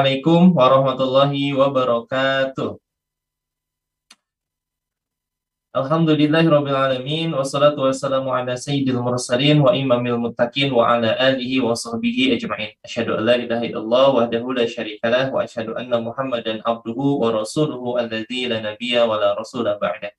Assalamualaikum warahmatullahi wabarakatuh. Alhamdulillahirrabbilalamin Wassalatu wassalamu ala sayyidil mursalin Wa imamil muttaqin Wa ala alihi wa sahbihi ajma'in Asyadu an la ilaha illallah Wahdahu la syarikalah Wa asyadu anna muhammadan abduhu Wa rasuluhu alladhi la nabiya Wa la rasulah ba'dah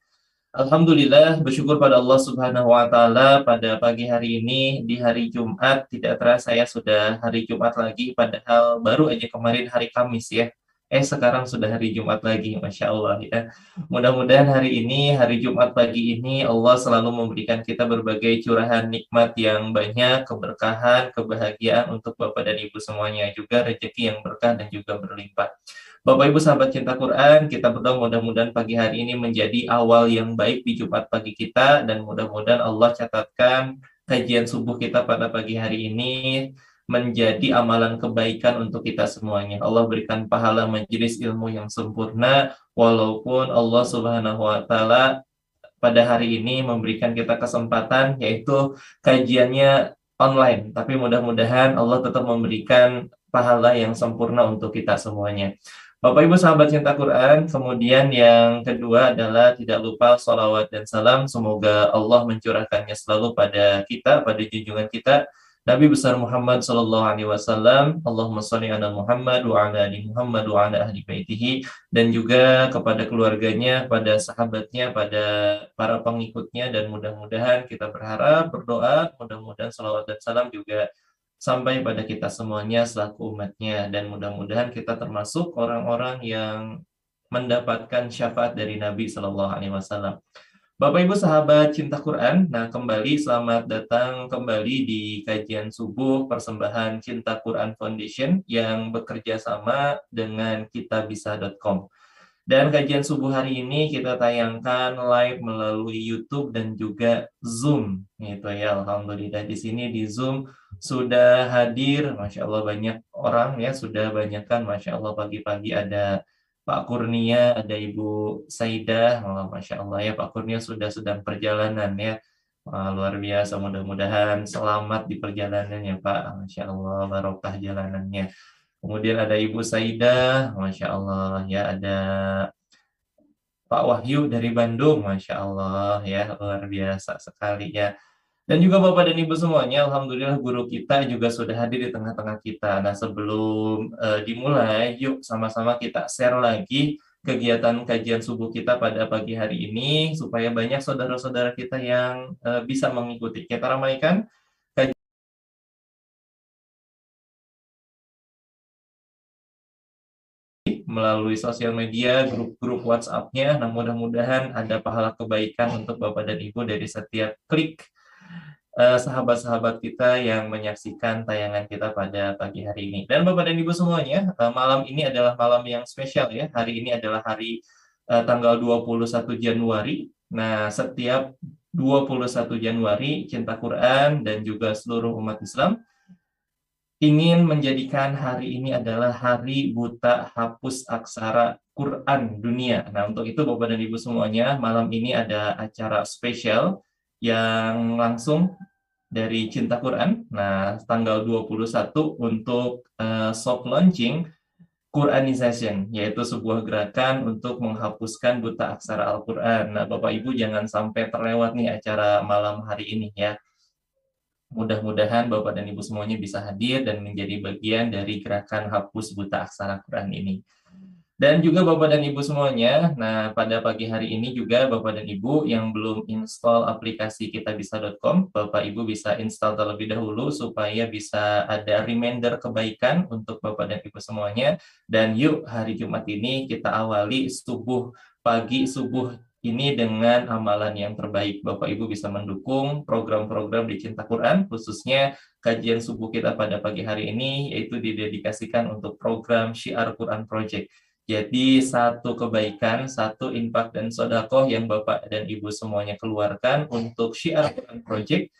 Alhamdulillah bersyukur pada Allah Subhanahu wa taala pada pagi hari ini di hari Jumat tidak terasa ya sudah hari Jumat lagi padahal baru aja kemarin hari Kamis ya eh sekarang sudah hari Jumat lagi, Masya Allah ya. Mudah-mudahan hari ini, hari Jumat pagi ini, Allah selalu memberikan kita berbagai curahan nikmat yang banyak, keberkahan, kebahagiaan untuk Bapak dan Ibu semuanya, juga rezeki yang berkah dan juga berlimpah. Bapak Ibu sahabat cinta Quran, kita berdoa mudah-mudahan pagi hari ini menjadi awal yang baik di Jumat pagi kita dan mudah-mudahan Allah catatkan kajian subuh kita pada pagi hari ini menjadi amalan kebaikan untuk kita semuanya. Allah berikan pahala majelis ilmu yang sempurna walaupun Allah Subhanahu wa taala pada hari ini memberikan kita kesempatan yaitu kajiannya online. Tapi mudah-mudahan Allah tetap memberikan pahala yang sempurna untuk kita semuanya. Bapak Ibu sahabat cinta Quran, kemudian yang kedua adalah tidak lupa salawat dan salam. Semoga Allah mencurahkannya selalu pada kita, pada junjungan kita, Nabi besar Muhammad sallallahu alaihi wasallam, Allahumma shalli ala Muhammad wa ala ali Muhammad wa ala ahli baitihi. Dan juga kepada keluarganya, pada sahabatnya, pada para pengikutnya. Dan mudah-mudahan kita berharap berdoa mudah-mudahan salawat dan salam juga sampai pada kita semuanya selaku umatnya dan mudah-mudahan kita termasuk orang-orang yang mendapatkan syafaat dari Nabi Shallallahu Alaihi Wasallam. Bapak Ibu sahabat cinta Quran, nah kembali selamat datang kembali di kajian subuh persembahan Cinta Quran Foundation yang bekerja sama dengan kitabisa.com. Dan kajian subuh hari ini kita tayangkan live melalui YouTube dan juga Zoom. Itu ya, alhamdulillah di sini di Zoom sudah hadir, masya Allah banyak orang ya, sudah banyak kan, masya Allah pagi-pagi ada Pak Kurnia, ada Ibu Saidah, oh, Masya Allah ya Pak Kurnia sudah sedang perjalanan ya. Wah, luar biasa, mudah-mudahan selamat di perjalanannya Pak. Masya Allah, barokah jalanannya. Kemudian ada Ibu Saidah, Masya Allah ya ada Pak Wahyu dari Bandung, Masya Allah ya luar biasa sekali ya. Dan juga Bapak dan Ibu semuanya, Alhamdulillah guru kita juga sudah hadir di tengah-tengah kita. Nah sebelum uh, dimulai, yuk sama-sama kita share lagi kegiatan kajian subuh kita pada pagi hari ini, supaya banyak saudara-saudara kita yang uh, bisa mengikuti. Kita ramaikan melalui sosial media, grup-grup WhatsApp-nya. Nah, mudah-mudahan ada pahala kebaikan untuk Bapak dan Ibu dari setiap klik sahabat-sahabat kita yang menyaksikan tayangan kita pada pagi hari ini. Dan Bapak dan Ibu semuanya, eh, malam ini adalah malam yang spesial ya. Hari ini adalah hari uh, tanggal 21 Januari. Nah, setiap 21 Januari Cinta Quran dan juga seluruh umat Islam ingin menjadikan hari ini adalah hari buta hapus aksara Quran dunia. Nah, untuk itu Bapak dan Ibu semuanya, malam ini ada acara spesial yang langsung dari Cinta Quran. Nah, tanggal 21 untuk uh, soft launching Quranization, yaitu sebuah gerakan untuk menghapuskan buta aksara Al-Quran. Nah, Bapak Ibu jangan sampai terlewat nih acara malam hari ini ya. Mudah-mudahan Bapak dan Ibu semuanya bisa hadir dan menjadi bagian dari gerakan hapus buta aksara Quran ini. Dan juga Bapak dan Ibu semuanya, nah pada pagi hari ini juga Bapak dan Ibu yang belum install aplikasi kitabisa.com, Bapak Ibu bisa install terlebih dahulu supaya bisa ada reminder kebaikan untuk Bapak dan Ibu semuanya. Dan yuk hari Jumat ini kita awali subuh pagi subuh ini dengan amalan yang terbaik. Bapak Ibu bisa mendukung program-program di Cinta Quran, khususnya kajian subuh kita pada pagi hari ini, yaitu didedikasikan untuk program Syiar Quran Project jadi satu kebaikan, satu infak dan sodakoh yang Bapak dan Ibu semuanya keluarkan untuk Syiar Quran Project.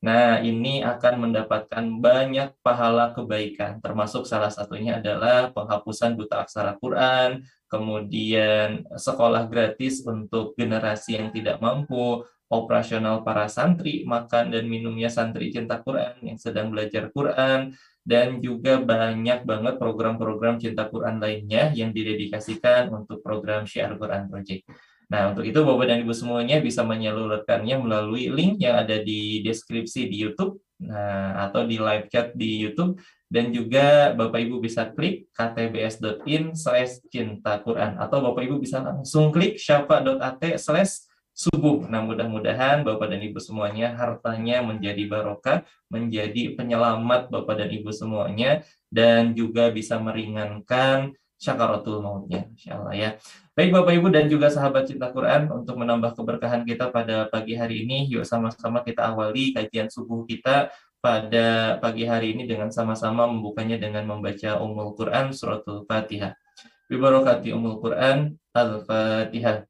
Nah, ini akan mendapatkan banyak pahala kebaikan, termasuk salah satunya adalah penghapusan buta aksara Quran, kemudian sekolah gratis untuk generasi yang tidak mampu, operasional para santri, makan dan minumnya santri cinta Quran yang sedang belajar Quran, dan juga banyak banget program-program cinta Quran lainnya yang didedikasikan untuk program Syiar Quran Project. Nah, untuk itu Bapak dan Ibu semuanya bisa menyalurkannya melalui link yang ada di deskripsi di YouTube nah, atau di live chat di YouTube dan juga Bapak Ibu bisa klik ktbs.in slash cinta Quran atau Bapak Ibu bisa langsung klik syafa.at slash subuh. Nah, mudah-mudahan Bapak dan Ibu semuanya hartanya menjadi barokah, menjadi penyelamat Bapak dan Ibu semuanya, dan juga bisa meringankan syakaratul mautnya, insya ya. Baik Bapak Ibu dan juga sahabat cinta Quran, untuk menambah keberkahan kita pada pagi hari ini, yuk sama-sama kita awali kajian subuh kita pada pagi hari ini dengan sama-sama membukanya dengan membaca Ummul Quran suratul Fatihah. Bibarakati Ummul Quran Al-Fatihah.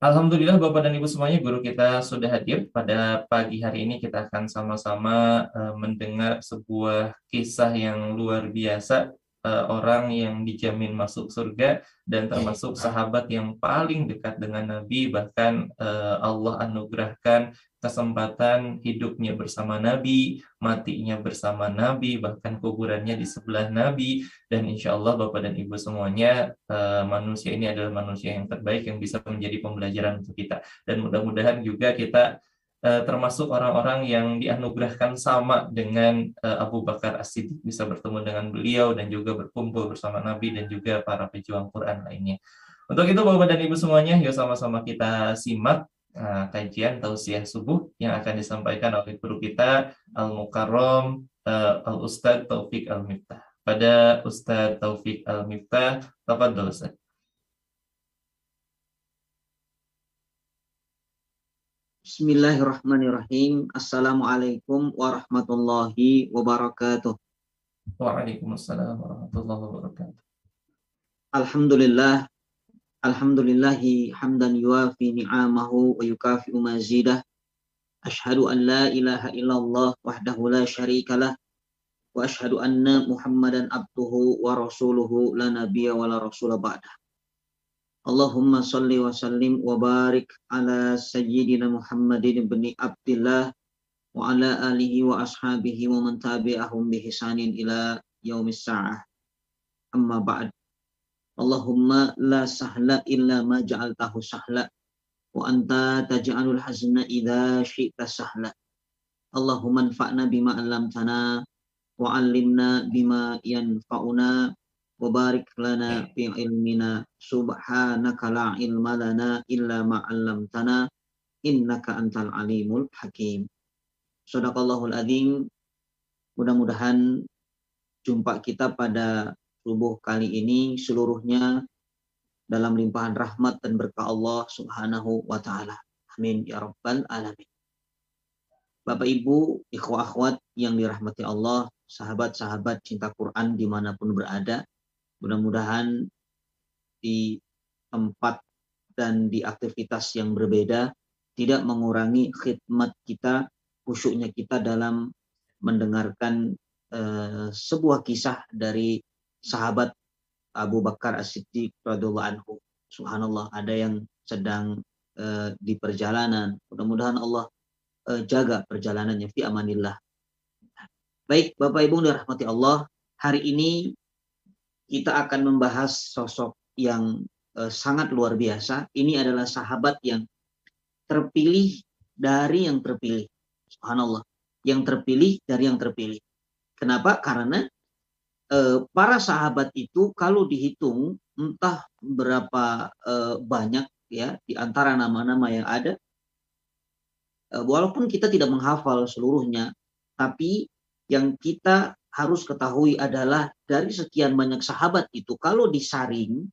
Alhamdulillah Bapak dan Ibu semuanya, guru kita sudah hadir. Pada pagi hari ini kita akan sama-sama uh, mendengar sebuah kisah yang luar biasa uh, orang yang dijamin masuk surga dan termasuk sahabat yang paling dekat dengan Nabi bahkan uh, Allah anugerahkan kesempatan hidupnya bersama Nabi, matinya bersama Nabi, bahkan kuburannya di sebelah Nabi. Dan insya Allah Bapak dan Ibu semuanya, uh, manusia ini adalah manusia yang terbaik yang bisa menjadi pembelajaran untuk kita. Dan mudah-mudahan juga kita uh, termasuk orang-orang yang dianugerahkan sama dengan uh, Abu Bakar As-Siddiq bisa bertemu dengan beliau dan juga berkumpul bersama Nabi dan juga para pejuang Quran lainnya. Untuk itu Bapak dan Ibu semuanya, yuk sama-sama kita simak uh, kajian tausiah subuh yang akan disampaikan oleh guru kita Al Mukarrom uh, Al Ustadz Taufik Al Miftah. Pada Ustadz Taufik Al Miftah, tafadhol Ustaz. Bismillahirrahmanirrahim. Assalamualaikum warahmatullahi wabarakatuh. Waalaikumsalam warahmatullahi wabarakatuh. Alhamdulillah Alhamdulillahi hamdan yuafi ni'amahu wa yukafi'u mazidah. Ashhadu an la ilaha illallah wahdahu la syarikalah. Wa ashhadu anna muhammadan abduhu wa rasuluhu la nabiyya wa la rasula ba'dah. Allahumma salli wa sallim wa barik ala sayyidina Muhammadin ibn Abdullah wa ala alihi wa ashabihi wa man tabi'ahum bi hisanin ila yaumis sa'ah. Amma ba'd. Allahumma la sahla illa ma ja'altahu sahla wa anta taj'alul hazna idza syi'ta sahla. Allahumma anfa'na bima 'allamtana wa 'allimna bima yanfa'una wa barik lana fi ilmina subhanaka la ilma lana illa ma 'allamtana innaka antal alimul hakim. Sadaqallahul azim. Mudah-mudahan jumpa kita pada subuh kali ini seluruhnya dalam limpahan rahmat dan berkah Allah Subhanahu wa taala. Amin ya rabbal alamin. Bapak Ibu, ikhwah akhwat yang dirahmati Allah, sahabat-sahabat cinta Quran di mana pun berada, mudah-mudahan di tempat dan di aktivitas yang berbeda tidak mengurangi khidmat kita, khusyuknya kita dalam mendengarkan uh, sebuah kisah dari sahabat Abu Bakar As-Siddiq radhiyallahu anhu. Subhanallah, ada yang sedang uh, di perjalanan. Mudah-mudahan Allah uh, jaga perjalanannya fi amanillah. Baik, Bapak Ibu dan rahmati Allah, hari ini kita akan membahas sosok yang uh, sangat luar biasa. Ini adalah sahabat yang terpilih dari yang terpilih. Subhanallah. Yang terpilih dari yang terpilih. Kenapa? Karena eh, para sahabat itu kalau dihitung entah berapa eh, banyak ya di antara nama-nama yang ada eh, walaupun kita tidak menghafal seluruhnya tapi yang kita harus ketahui adalah dari sekian banyak sahabat itu kalau disaring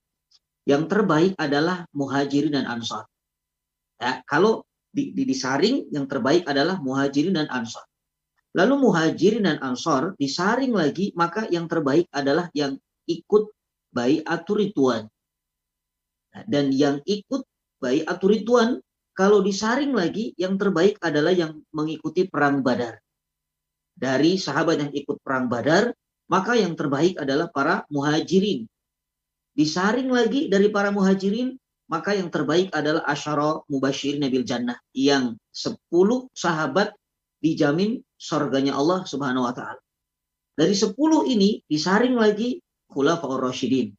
yang terbaik adalah muhajirin dan ansar. Ya, kalau di, di, disaring yang terbaik adalah muhajirin dan ansar. Lalu muhajirin dan ansor disaring lagi, maka yang terbaik adalah yang ikut atur rituan. Nah, dan yang ikut atur rituan kalau disaring lagi yang terbaik adalah yang mengikuti perang Badar. Dari sahabat yang ikut perang Badar, maka yang terbaik adalah para muhajirin. Disaring lagi dari para muhajirin, maka yang terbaik adalah asyara mubashirin nabil jannah yang sepuluh sahabat dijamin surganya Allah Subhanahu wa taala. Dari sepuluh ini disaring lagi khulafaur rasyidin.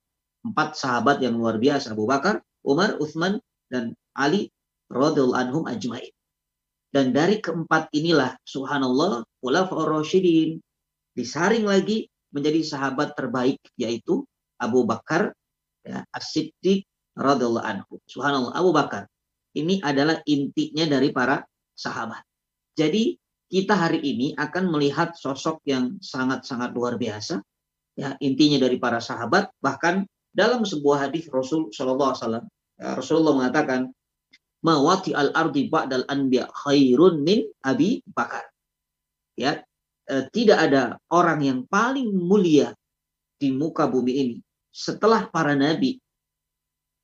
Empat sahabat yang luar biasa Abu Bakar, Umar, Uthman dan Ali radhiyallahu anhum ajmain. Dan dari keempat inilah subhanallah khulafaur rasyidin disaring lagi menjadi sahabat terbaik yaitu Abu Bakar ya, As-Siddiq radhiyallahu anhu. Subhanallah, Abu Bakar. Ini adalah intinya dari para sahabat. Jadi kita hari ini akan melihat sosok yang sangat-sangat luar biasa. Ya, intinya dari para sahabat bahkan dalam sebuah hadis Rasul Shallallahu Alaihi Wasallam ya, Rasulullah mengatakan mawati al ardi ba'dal anbiya khairun min Abi Bakar. Ya, eh, tidak ada orang yang paling mulia di muka bumi ini setelah para nabi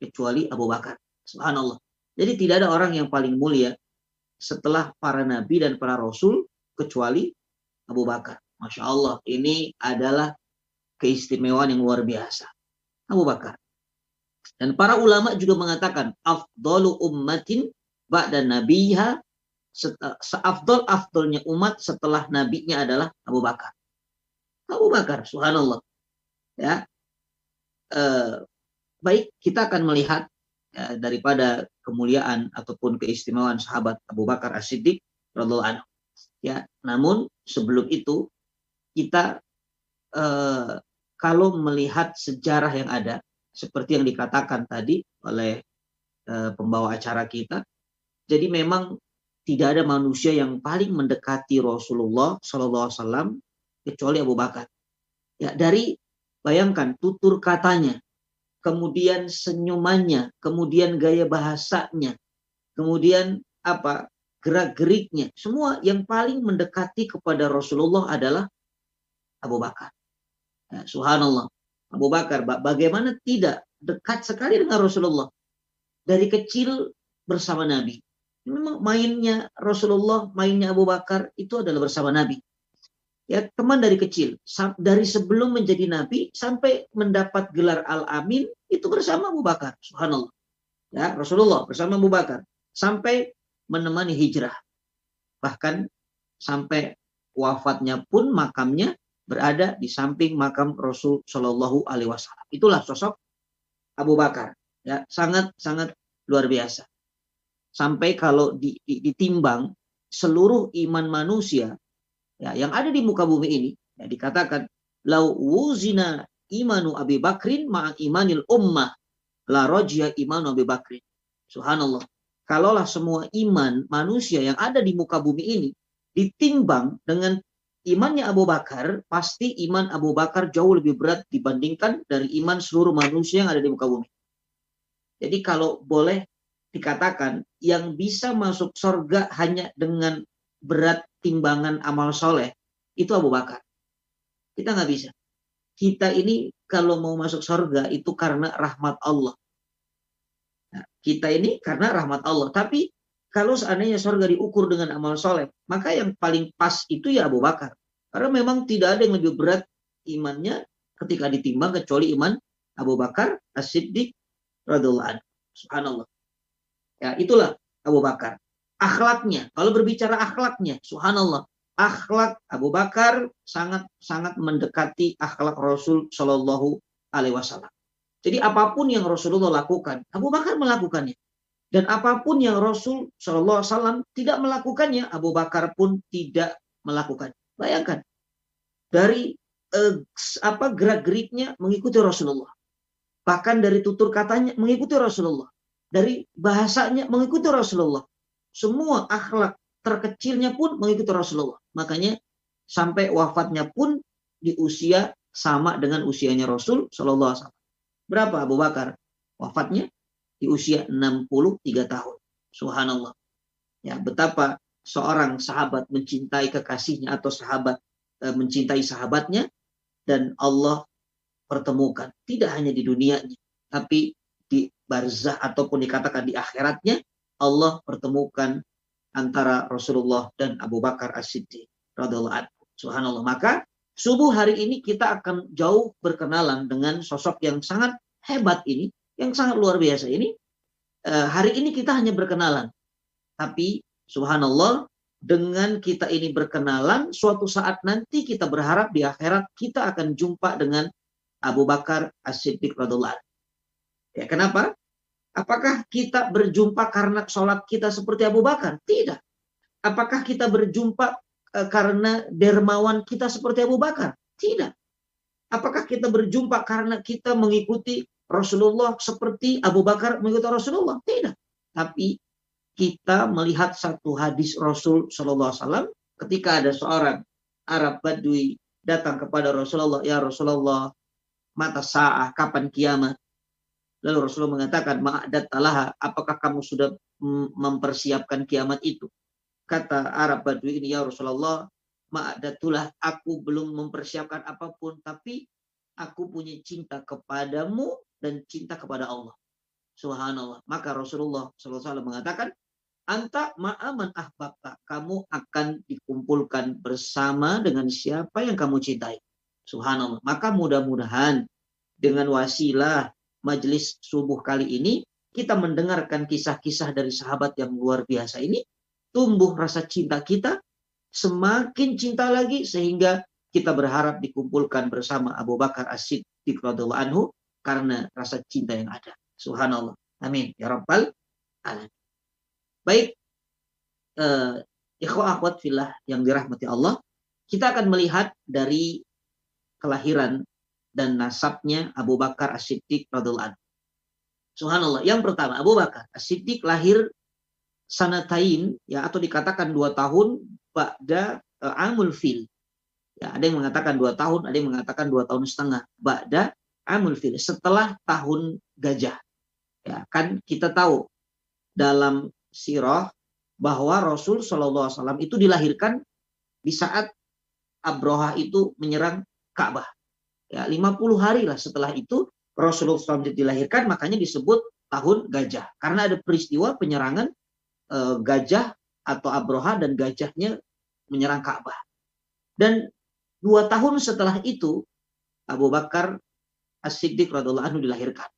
kecuali Abu Bakar. Subhanallah. Jadi tidak ada orang yang paling mulia setelah para nabi dan para rasul kecuali Abu Bakar. Masya Allah, ini adalah keistimewaan yang luar biasa. Abu Bakar. Dan para ulama juga mengatakan afdalu ummatin ba'da nabiha seafdol afdolnya umat setelah nabinya adalah Abu Bakar. Abu Bakar, subhanallah. Ya, eh, baik kita akan melihat ya, daripada kemuliaan ataupun keistimewaan sahabat Abu Bakar As-Siddiq radhiallahu anhu. Ya, namun sebelum itu kita eh, kalau melihat sejarah yang ada seperti yang dikatakan tadi oleh eh, pembawa acara kita, jadi memang tidak ada manusia yang paling mendekati Rasulullah Shallallahu Alaihi Wasallam kecuali Abu Bakar. Ya dari Bayangkan tutur katanya, kemudian senyumannya, kemudian gaya bahasanya, kemudian apa gerak-geriknya, semua yang paling mendekati kepada Rasulullah adalah Abu Bakar. Ya, Subhanallah. Abu Bakar, bagaimana tidak dekat sekali dengan Rasulullah. Dari kecil bersama Nabi. Memang mainnya Rasulullah, mainnya Abu Bakar itu adalah bersama Nabi. Ya teman dari kecil. Dari sebelum menjadi nabi sampai mendapat gelar al-amin itu bersama Abu Bakar. Subhanallah. Ya Rasulullah bersama Abu Bakar sampai menemani hijrah. Bahkan sampai wafatnya pun makamnya berada di samping makam Rasul Shallallahu Alaihi Wasallam itulah sosok Abu Bakar ya sangat sangat luar biasa sampai kalau ditimbang seluruh iman manusia ya, yang ada di muka bumi ini ya, dikatakan lau wuzina imanu Abi Bakrin ma imanil ummah la rojia imanu Abi Bakrin. Subhanallah. Kalaulah semua iman manusia yang ada di muka bumi ini ditimbang dengan imannya Abu Bakar, pasti iman Abu Bakar jauh lebih berat dibandingkan dari iman seluruh manusia yang ada di muka bumi. Jadi kalau boleh dikatakan yang bisa masuk surga hanya dengan berat timbangan amal soleh itu Abu Bakar. Kita nggak bisa. Kita ini kalau mau masuk surga itu karena rahmat Allah. Nah, kita ini karena rahmat Allah. Tapi kalau seandainya surga diukur dengan amal soleh, maka yang paling pas itu ya Abu Bakar. Karena memang tidak ada yang lebih berat imannya ketika ditimbang kecuali iman Abu Bakar As-Siddiq radhiallahu anhu. Subhanallah. Ya, itulah Abu Bakar akhlaknya. Kalau berbicara akhlaknya, subhanallah, akhlak Abu Bakar sangat sangat mendekati akhlak Rasul Shallallahu Alaihi Wasallam. Jadi apa pun yang Rasulullah lakukan, Abu Bakar melakukannya. Dan apa pun yang Rasul Shallallahu Alaihi Wasallam tidak melakukannya, Abu Bakar pun tidak melakukan. Bayangkan dari eh, apa gerak geriknya mengikuti Rasulullah. Bahkan dari tutur katanya mengikuti Rasulullah. Dari bahasanya mengikuti Rasulullah semua akhlak terkecilnya pun mengikuti Rasulullah. Makanya sampai wafatnya pun di usia sama dengan usianya Rasul Shallallahu Alaihi Wasallam. Berapa Abu Bakar wafatnya di usia 63 tahun. Subhanallah. Ya, betapa seorang sahabat mencintai kekasihnya atau sahabat e, mencintai sahabatnya dan Allah pertemukan. Tidak hanya di dunianya, tapi di barzah ataupun dikatakan di akhiratnya, Allah pertemukan antara Rasulullah dan Abu Bakar As-Siddiq radhiyallahu anhu. Subhanallah. Maka subuh hari ini kita akan jauh berkenalan dengan sosok yang sangat hebat ini, yang sangat luar biasa ini. Uh, hari ini kita hanya berkenalan. Tapi subhanallah dengan kita ini berkenalan, suatu saat nanti kita berharap di akhirat kita akan jumpa dengan Abu Bakar As-Siddiq radhiallahu Ya, kenapa? Apakah kita berjumpa karena sholat kita seperti Abu Bakar? Tidak. Apakah kita berjumpa e, karena dermawan kita seperti Abu Bakar? Tidak. Apakah kita berjumpa karena kita mengikuti Rasulullah seperti Abu Bakar mengikuti Rasulullah? Tidak. Tapi kita melihat satu hadis Rasul Shallallahu Alaihi Wasallam ketika ada seorang Arab Badui datang kepada Rasulullah, ya Rasulullah, mata sa'ah, kapan kiamat? Lalu Rasulullah mengatakan, ma'adat talaha, apakah kamu sudah mempersiapkan kiamat itu? Kata Arab Badui ini, ya Rasulullah, ma'adatulah, aku belum mempersiapkan apa pun, tapi aku punya cinta kepadamu dan cinta kepada Allah. Subhanallah. Maka Rasulullah SAW mengatakan, anta ma'aman ahbabta. Kamu akan dikumpulkan bersama dengan siapa yang kamu cintai. Subhanallah. Maka mudah-mudahan dengan wasilah majelis subuh kali ini kita mendengarkan kisah-kisah dari sahabat yang luar biasa ini tumbuh rasa cinta kita semakin cinta lagi sehingga kita berharap dikumpulkan bersama Abu Bakar As-Siddiq radhiyallahu anhu karena rasa cinta yang ada. Subhanallah. Amin. Ya Rabbal alamin. Baik, uh, akhwat filah yang dirahmati Allah, kita akan melihat dari kelahiran dan nasabnya Abu Bakar As-Siddiq radhiallahu Subhanallah. Yang pertama, Abu Bakar As-Siddiq lahir sanatain ya atau dikatakan dua tahun ba'da uh, amul fil. Ya, ada yang mengatakan dua tahun, ada yang mengatakan dua tahun setengah. Ba'da amul fil. Setelah tahun gajah. Ya, kan kita tahu dalam sirah bahwa Rasul Shallallahu Wasallam itu dilahirkan di saat Abroha itu menyerang Ka'bah. Ya, 50 hari lah setelah itu Rasulullah SAW dilahirkan, makanya disebut tahun gajah. Karena ada peristiwa penyerangan e, gajah atau Abroha dan gajahnya menyerang Ka'bah. Dan dua tahun setelah itu Abu Bakar As-Siddiq radhiallahu anhu dilahirkan.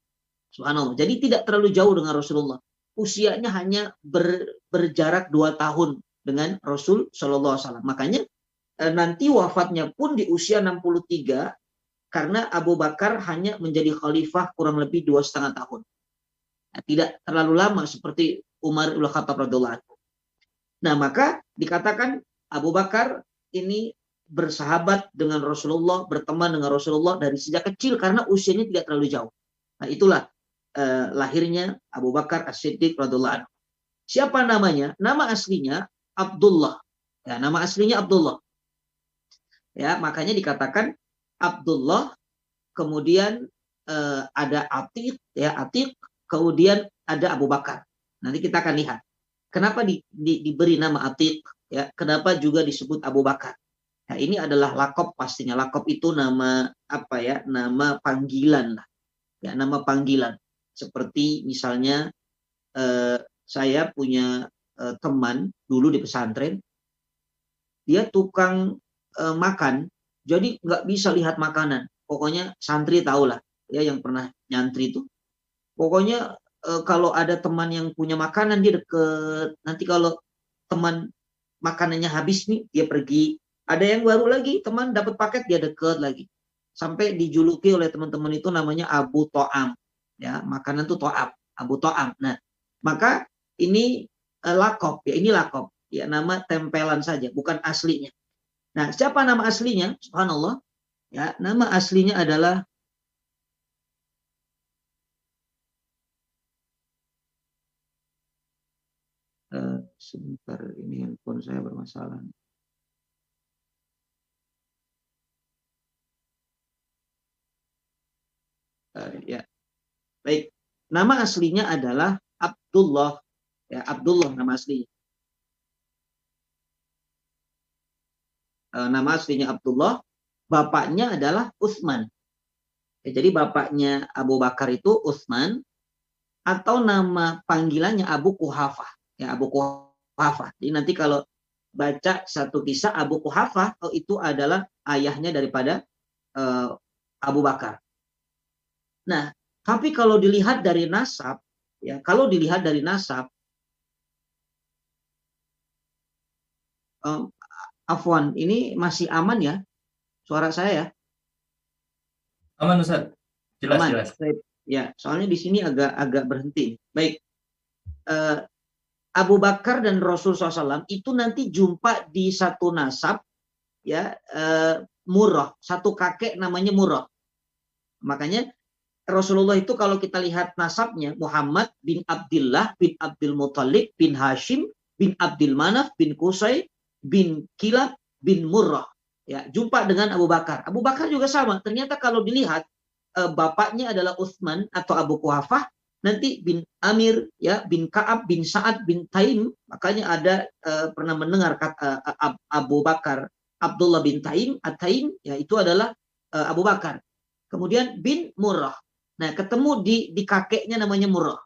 Subhanallah. Jadi tidak terlalu jauh dengan Rasulullah usianya hanya ber, berjarak dua tahun dengan Rasul Shallallahu Alaihi Wasallam. Makanya eh, nanti wafatnya pun di usia 63 karena Abu Bakar hanya menjadi khalifah kurang lebih dua setengah tahun. Nah, tidak terlalu lama seperti Umar ibn Khattab radhiallahu. Nah maka dikatakan Abu Bakar ini bersahabat dengan Rasulullah, berteman dengan Rasulullah dari sejak kecil karena usianya tidak terlalu jauh. Nah itulah eh, lahirnya Abu Bakar As-Siddiq radhiallahu anhu. Siapa namanya? Nama aslinya Abdullah. Ya, nama aslinya Abdullah. Ya, makanya dikatakan Abdullah, kemudian eh, ada Atiq, ya Atiq, kemudian ada Abu Bakar. Nanti kita akan lihat. Kenapa di, di, diberi nama Atiq? Ya, kenapa juga disebut Abu Bakar? Nah, ini adalah lakop pastinya. Lakop itu nama apa ya? Nama panggilan lah. Ya, nama panggilan. Seperti misalnya eh, saya punya eh, teman dulu di pesantren, dia tukang eh, makan, jadi nggak bisa lihat makanan. Pokoknya santri tahu lah, ya yang pernah nyantri itu. Pokoknya eh, kalau ada teman yang punya makanan dia deket. Nanti kalau teman makanannya habis nih, dia pergi. Ada yang baru lagi, teman dapat paket dia deket lagi. Sampai dijuluki oleh teman-teman itu namanya Abu To'am ya. Makanan itu to'ab abu to'am. Nah maka ini uh, lakop ya ini lakop. Ya nama tempelan saja bukan aslinya. Nah siapa nama aslinya? Subhanallah. Ya nama aslinya adalah uh, sebentar ini handphone saya bermasalah uh, ya Baik, nama aslinya adalah Abdullah. Ya, Abdullah nama aslinya. E, nama aslinya Abdullah, bapaknya adalah Utsman. Ya, jadi bapaknya Abu Bakar itu Utsman atau nama panggilannya Abu Kuhafah. Ya, Abu Kuhafah. Jadi nanti kalau baca satu kisah Abu Kuhafah, oh itu adalah ayahnya daripada uh, Abu Bakar. Nah, tapi kalau dilihat dari nasab, ya kalau dilihat dari nasab, um, Afwan, ini masih aman ya suara saya ya? Aman Ustaz. Jelas aman. jelas. Ya, soalnya di sini agak agak berhenti. Baik. Uh, Abu Bakar dan Rasul SAW itu nanti jumpa di satu nasab ya uh, Murrah, satu kakek namanya Murrah. Makanya Rasulullah itu kalau kita lihat nasabnya Muhammad bin Abdullah bin Abdul Muthalib bin Hashim bin Abdul Manaf bin Qusay bin Kilab bin Murrah. Ya, jumpa dengan Abu Bakar. Abu Bakar juga sama. Ternyata kalau dilihat uh, bapaknya adalah Utsman atau Abu Kuhafah, nanti bin Amir ya bin Kaab bin Sa'ad bin Taim makanya ada uh, pernah mendengar kata uh, Abu Bakar Abdullah bin Taim At-Taim ya itu adalah uh, Abu Bakar kemudian bin Murrah nah ketemu di di kakeknya namanya Murrah.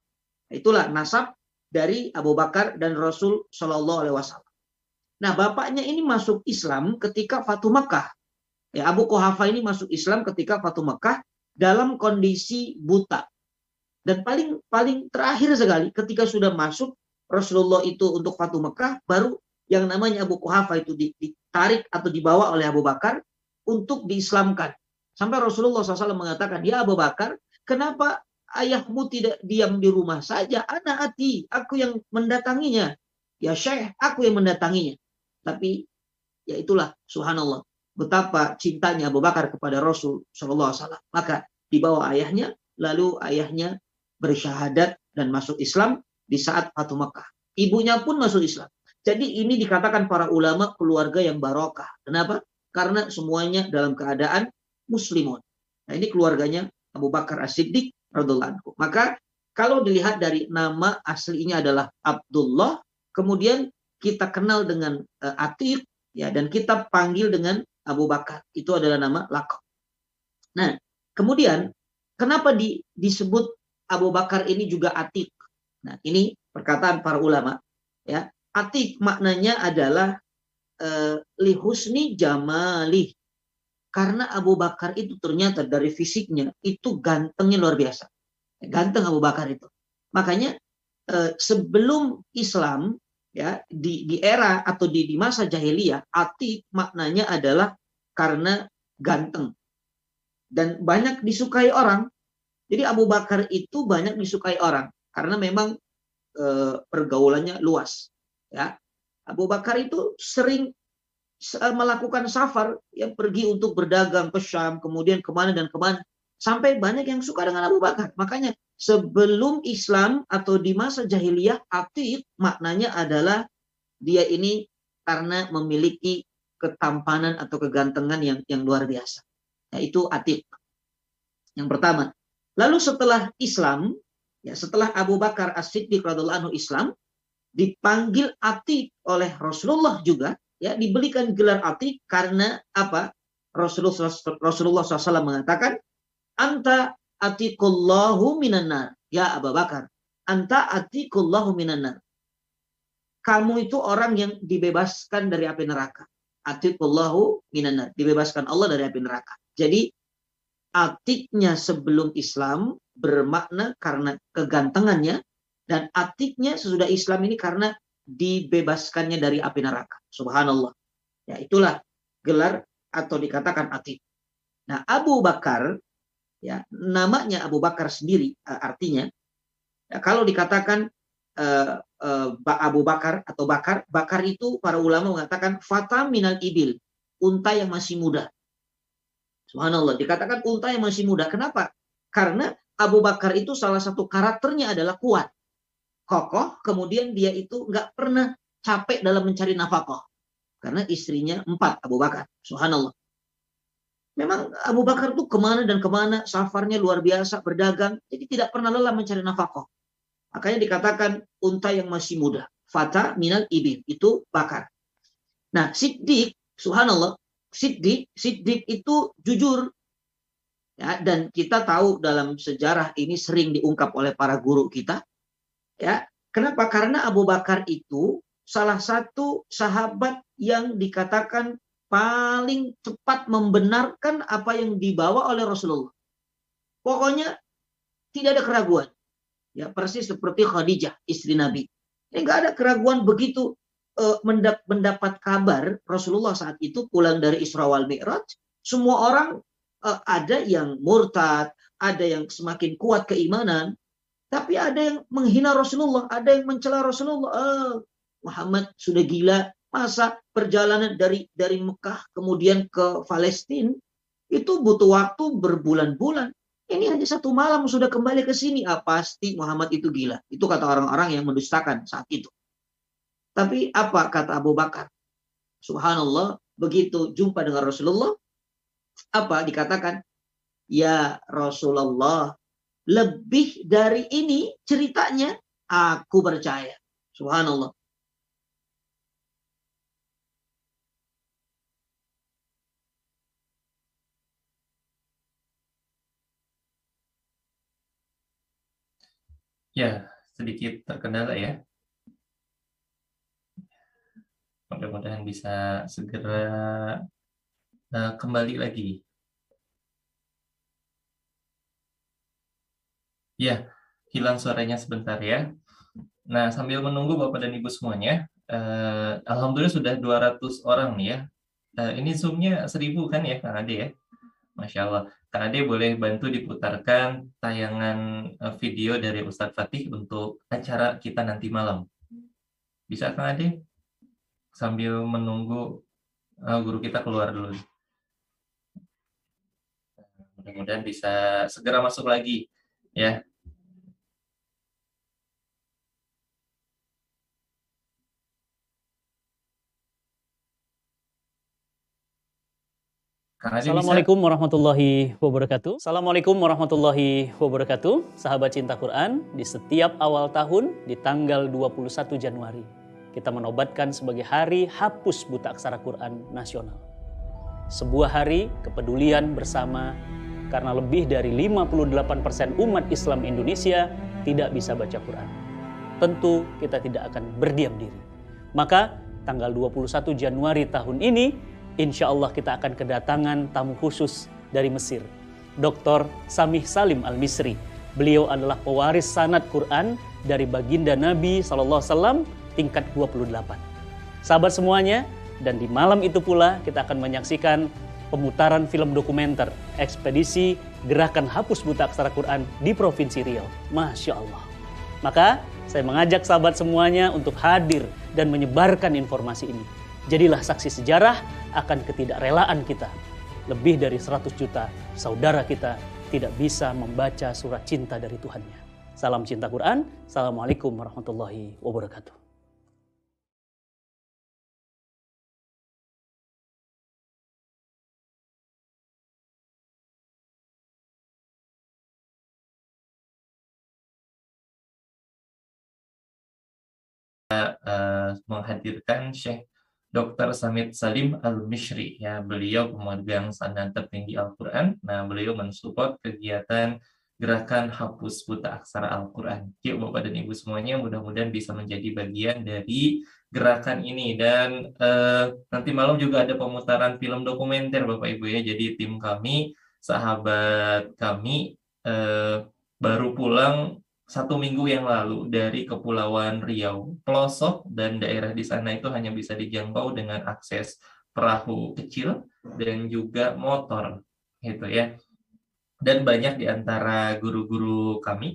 Itulah nasab dari Abu Bakar dan Rasul Shallallahu Alaihi Wasallam. Nah bapaknya ini masuk Islam ketika Fatu Makkah. Ya Abu Kuhafa ini masuk Islam ketika Fatu Makkah dalam kondisi buta. Dan paling paling terakhir sekali ketika sudah masuk Rasulullah itu untuk Fatu Mekah baru yang namanya Abu Kuhafa itu ditarik atau dibawa oleh Abu Bakar untuk diislamkan. Sampai Rasulullah SAW mengatakan, ya Abu Bakar, kenapa ayahmu tidak diam di rumah saja? Anak hati, aku yang mendatanginya. Ya Syekh, aku yang mendatanginya. Tapi ya itulah, subhanallah. Betapa cintanya Abu Bakar kepada Rasul SAW. Maka dibawa ayahnya, lalu ayahnya bersyahadat dan masuk Islam di saat Fatu Makkah. Ibunya pun masuk Islam. Jadi ini dikatakan para ulama keluarga yang barokah. Kenapa? Karena semuanya dalam keadaan muslimun. Nah ini keluarganya Abu Bakar As-Siddiq radhiallahu Maka kalau dilihat dari nama aslinya adalah Abdullah, kemudian kita kenal dengan uh, Atiq ya dan kita panggil dengan Abu Bakar. Itu adalah nama lakop. Nah, kemudian kenapa di, disebut Abu Bakar ini juga atik. Nah, ini perkataan para ulama. Ya, atik maknanya adalah uh, lihusni jamali. Karena Abu Bakar itu ternyata dari fisiknya itu gantengnya luar biasa. Ganteng Abu Bakar itu. Makanya uh, sebelum Islam ya di di era atau di di masa jahiliyah atik maknanya adalah karena ganteng dan banyak disukai orang jadi Abu Bakar itu banyak disukai orang karena memang e, pergaulannya luas. Ya, Abu Bakar itu sering melakukan safar yang pergi untuk berdagang ke Syam, kemudian ke mana dan ke mana. Sampai banyak yang suka dengan Abu Bakar. Makanya sebelum Islam atau di masa jahiliyah, atik maknanya adalah dia ini karena memiliki ketampanan atau kegantengan yang yang luar biasa. Yaitu atik. Yang pertama. Lalu setelah Islam, ya setelah Abu Bakar As-Siddiq radhiallahu anhu Islam, dipanggil Atik oleh Rasulullah juga, ya diberikan gelar Atik karena apa? Rasulullah Rasulullah SAW mengatakan, anta atikullahu minanar. Ya Abu Bakar, anta atikullahu minanar. Kamu itu orang yang dibebaskan dari api neraka. Atikullahu minanar. Dibebaskan Allah dari api neraka. Jadi atiknya sebelum Islam bermakna karena kegantengannya dan atiknya sesudah Islam ini karena dibebaskannya dari api neraka. Subhanallah. Ya, itulah gelar atau dikatakan atik. Nah, Abu Bakar ya, namanya Abu Bakar sendiri eh, artinya ya, kalau dikatakan uh, uh, Abu Bakar atau Bakar, Bakar itu para ulama mengatakan fata minal ibil, unta yang masih muda. Subhanallah, dikatakan unta yang masih muda. Kenapa? Karena Abu Bakar itu salah satu karakternya adalah kuat. Kokoh, kemudian dia itu nggak pernah capek dalam mencari nafkah. Karena istrinya empat, Abu Bakar. Subhanallah. Memang Abu Bakar tuh ke mana dan ke mana, safarnya luar biasa, berdagang. Jadi tidak pernah lelah mencari nafkah. Makanya dikatakan unta yang masih muda. Fata minal ibil. Itu bakar. Nah, Siddiq, subhanallah, Siddiq, Siddiq itu jujur. Ya, dan kita tahu dalam sejarah ini sering diungkap oleh para guru kita. Ya, kenapa? Karena Abu Bakar itu salah satu sahabat yang dikatakan paling cepat membenarkan apa yang dibawa oleh Rasulullah. Pokoknya tidak ada keraguan. Ya, persis seperti Khadijah, istri Nabi. Ya, nggak ada keraguan begitu uh, mendapat kabar Rasulullah saat itu pulang dari Isra wal Mi'raj, semua orang uh, ada yang murtad, ada yang semakin kuat keimanan, tapi ada yang menghina Rasulullah, ada yang mencela Rasulullah. Uh, Muhammad sudah gila, masa perjalanan dari dari Mekah kemudian ke Palestina itu butuh waktu berbulan-bulan. Ini hanya satu malam sudah kembali ke sini. Ah, pasti Muhammad itu gila. Itu kata orang-orang yang mendustakan saat itu. Tapi apa kata Abu Bakar? Subhanallah, begitu jumpa dengan Rasulullah, apa dikatakan? Ya Rasulullah, lebih dari ini ceritanya aku percaya. Subhanallah. Ya, sedikit terkendala ya. Mudah-mudahan bisa segera uh, kembali lagi. Ya, hilang suaranya sebentar ya. Nah, sambil menunggu Bapak dan Ibu semuanya, uh, Alhamdulillah sudah 200 orang nih ya. Uh, ini Zoom-nya 1000 kan ya, Kang Ade ya? Masya Allah. Kang Ade boleh bantu diputarkan tayangan video dari Ustadz Fatih untuk acara kita nanti malam. Bisa Kang Ade? Sambil menunggu uh, guru kita keluar dulu. Mudah-mudahan bisa segera masuk lagi ya. Assalamualaikum warahmatullahi wabarakatuh. Assalamualaikum warahmatullahi wabarakatuh. Sahabat cinta Quran, di setiap awal tahun di tanggal 21 Januari, kita menobatkan sebagai hari hapus buta aksara Quran nasional. Sebuah hari kepedulian bersama karena lebih dari 58% umat Islam Indonesia tidak bisa baca Quran. Tentu kita tidak akan berdiam diri. Maka tanggal 21 Januari tahun ini insya Allah kita akan kedatangan tamu khusus dari Mesir. Dr. Samih Salim Al-Misri. Beliau adalah pewaris sanad Quran dari baginda Nabi SAW tingkat 28. Sahabat semuanya, dan di malam itu pula kita akan menyaksikan pemutaran film dokumenter ekspedisi Gerakan Hapus Buta Aksara Quran di Provinsi Riau. Masya Allah. Maka saya mengajak sahabat semuanya untuk hadir dan menyebarkan informasi ini. Jadilah saksi sejarah akan ketidakrelaan kita. Lebih dari 100 juta saudara kita tidak bisa membaca surat cinta dari Tuhannya. Salam cinta Quran. Assalamualaikum warahmatullahi wabarakatuh. Uh, menghadirkan Syekh Dr. Samit Salim Al-Mishri. Ya beliau pemegang sanad tertinggi Al-Qur'an. Nah beliau mensupport kegiatan gerakan hapus buta aksara Al-Qur'an. Yuk Bapak dan Ibu semuanya mudah-mudahan bisa menjadi bagian dari gerakan ini. Dan eh, nanti malam juga ada pemutaran film dokumenter Bapak Ibu ya. Jadi tim kami sahabat kami eh, baru pulang satu minggu yang lalu dari Kepulauan Riau. Pelosok dan daerah di sana itu hanya bisa dijangkau dengan akses perahu kecil dan juga motor, gitu ya. Dan banyak di antara guru-guru kami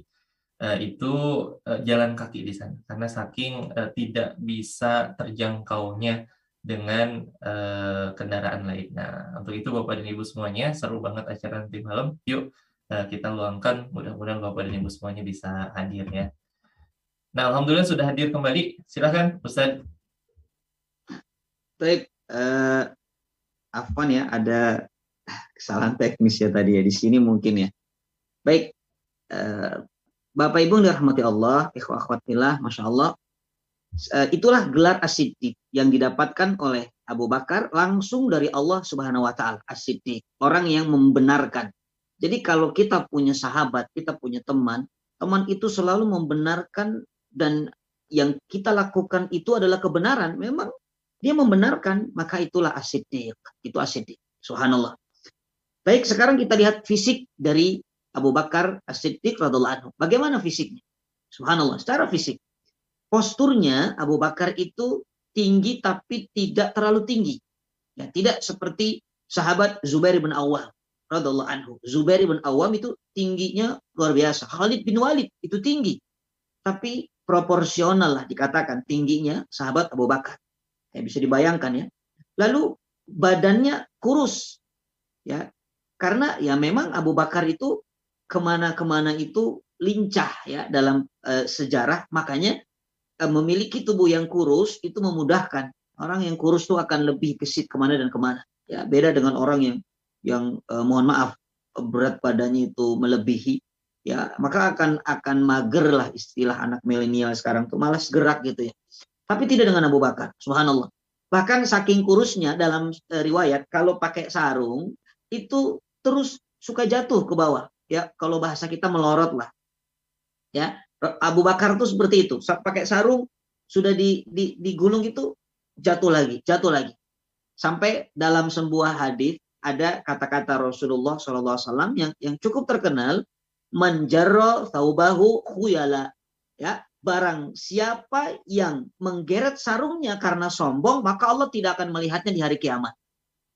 uh, itu uh, jalan kaki di sana karena saking uh, tidak bisa terjangkaunya dengan kendaraan lain. Nah, untuk itu Bapak dan Ibu semuanya seru banget acara nanti malam. Yuk Eh, kita luangkan. Mudah-mudahan Bapak dan Ibu semuanya bisa hadir ya. Nah, Alhamdulillah sudah hadir kembali. Silahkan, Ustaz. Baik, uh, Afwan ya, ada kesalahan teknis ya tadi ya di sini mungkin ya. Baik, uh, Bapak Ibu yang dirahmati Allah, ikhwah Masya Allah, itulah gelar asiddiq yang didapatkan oleh Abu Bakar langsung dari Allah Subhanahu wa taala, asiddiq, orang yang membenarkan Jadi kalau kita punya sahabat, kita punya teman, teman itu selalu membenarkan dan yang kita lakukan itu adalah kebenaran. Memang dia membenarkan, maka itulah asidik. Itu asidik. Subhanallah. Baik, sekarang kita lihat fisik dari Abu Bakar As-Siddiq radhiallahu. Bagaimana fisiknya? Subhanallah, secara fisik. Posturnya Abu Bakar itu tinggi tapi tidak terlalu tinggi. Ya, tidak seperti sahabat Zubair bin Awam radhiallahu anhu. Zubair bin Awam itu tingginya luar biasa. Khalid bin Walid itu tinggi. Tapi proporsional lah dikatakan tingginya sahabat Abu Bakar. Ya, bisa dibayangkan ya. Lalu badannya kurus. Ya, karena ya memang Abu Bakar itu ke mana-kemana itu lincah ya dalam uh, sejarah makanya uh, memiliki tubuh yang kurus itu memudahkan orang yang kurus itu akan lebih gesit ke mana dan ke mana ya beda dengan orang yang yang uh, mohon maaf berat badannya itu melebihi ya maka akan akan mager lah istilah anak milenial sekarang tuh malas gerak gitu ya. Tapi tidak dengan Abu Bakar subhanallah. Bahkan saking kurusnya dalam uh, riwayat kalau pakai sarung itu terus suka jatuh ke bawah ya. Kalau bahasa kita melorot lah ya. Abu Bakar tuh seperti itu pakai sarung sudah di, di digulung itu jatuh lagi jatuh lagi. Sampai dalam sebuah hadis ada kata-kata Rasulullah SAW yang yang cukup terkenal menjaro taubahu khuyala. Ya barang siapa yang menggeret sarungnya karena sombong maka Allah tidak akan melihatnya di hari kiamat.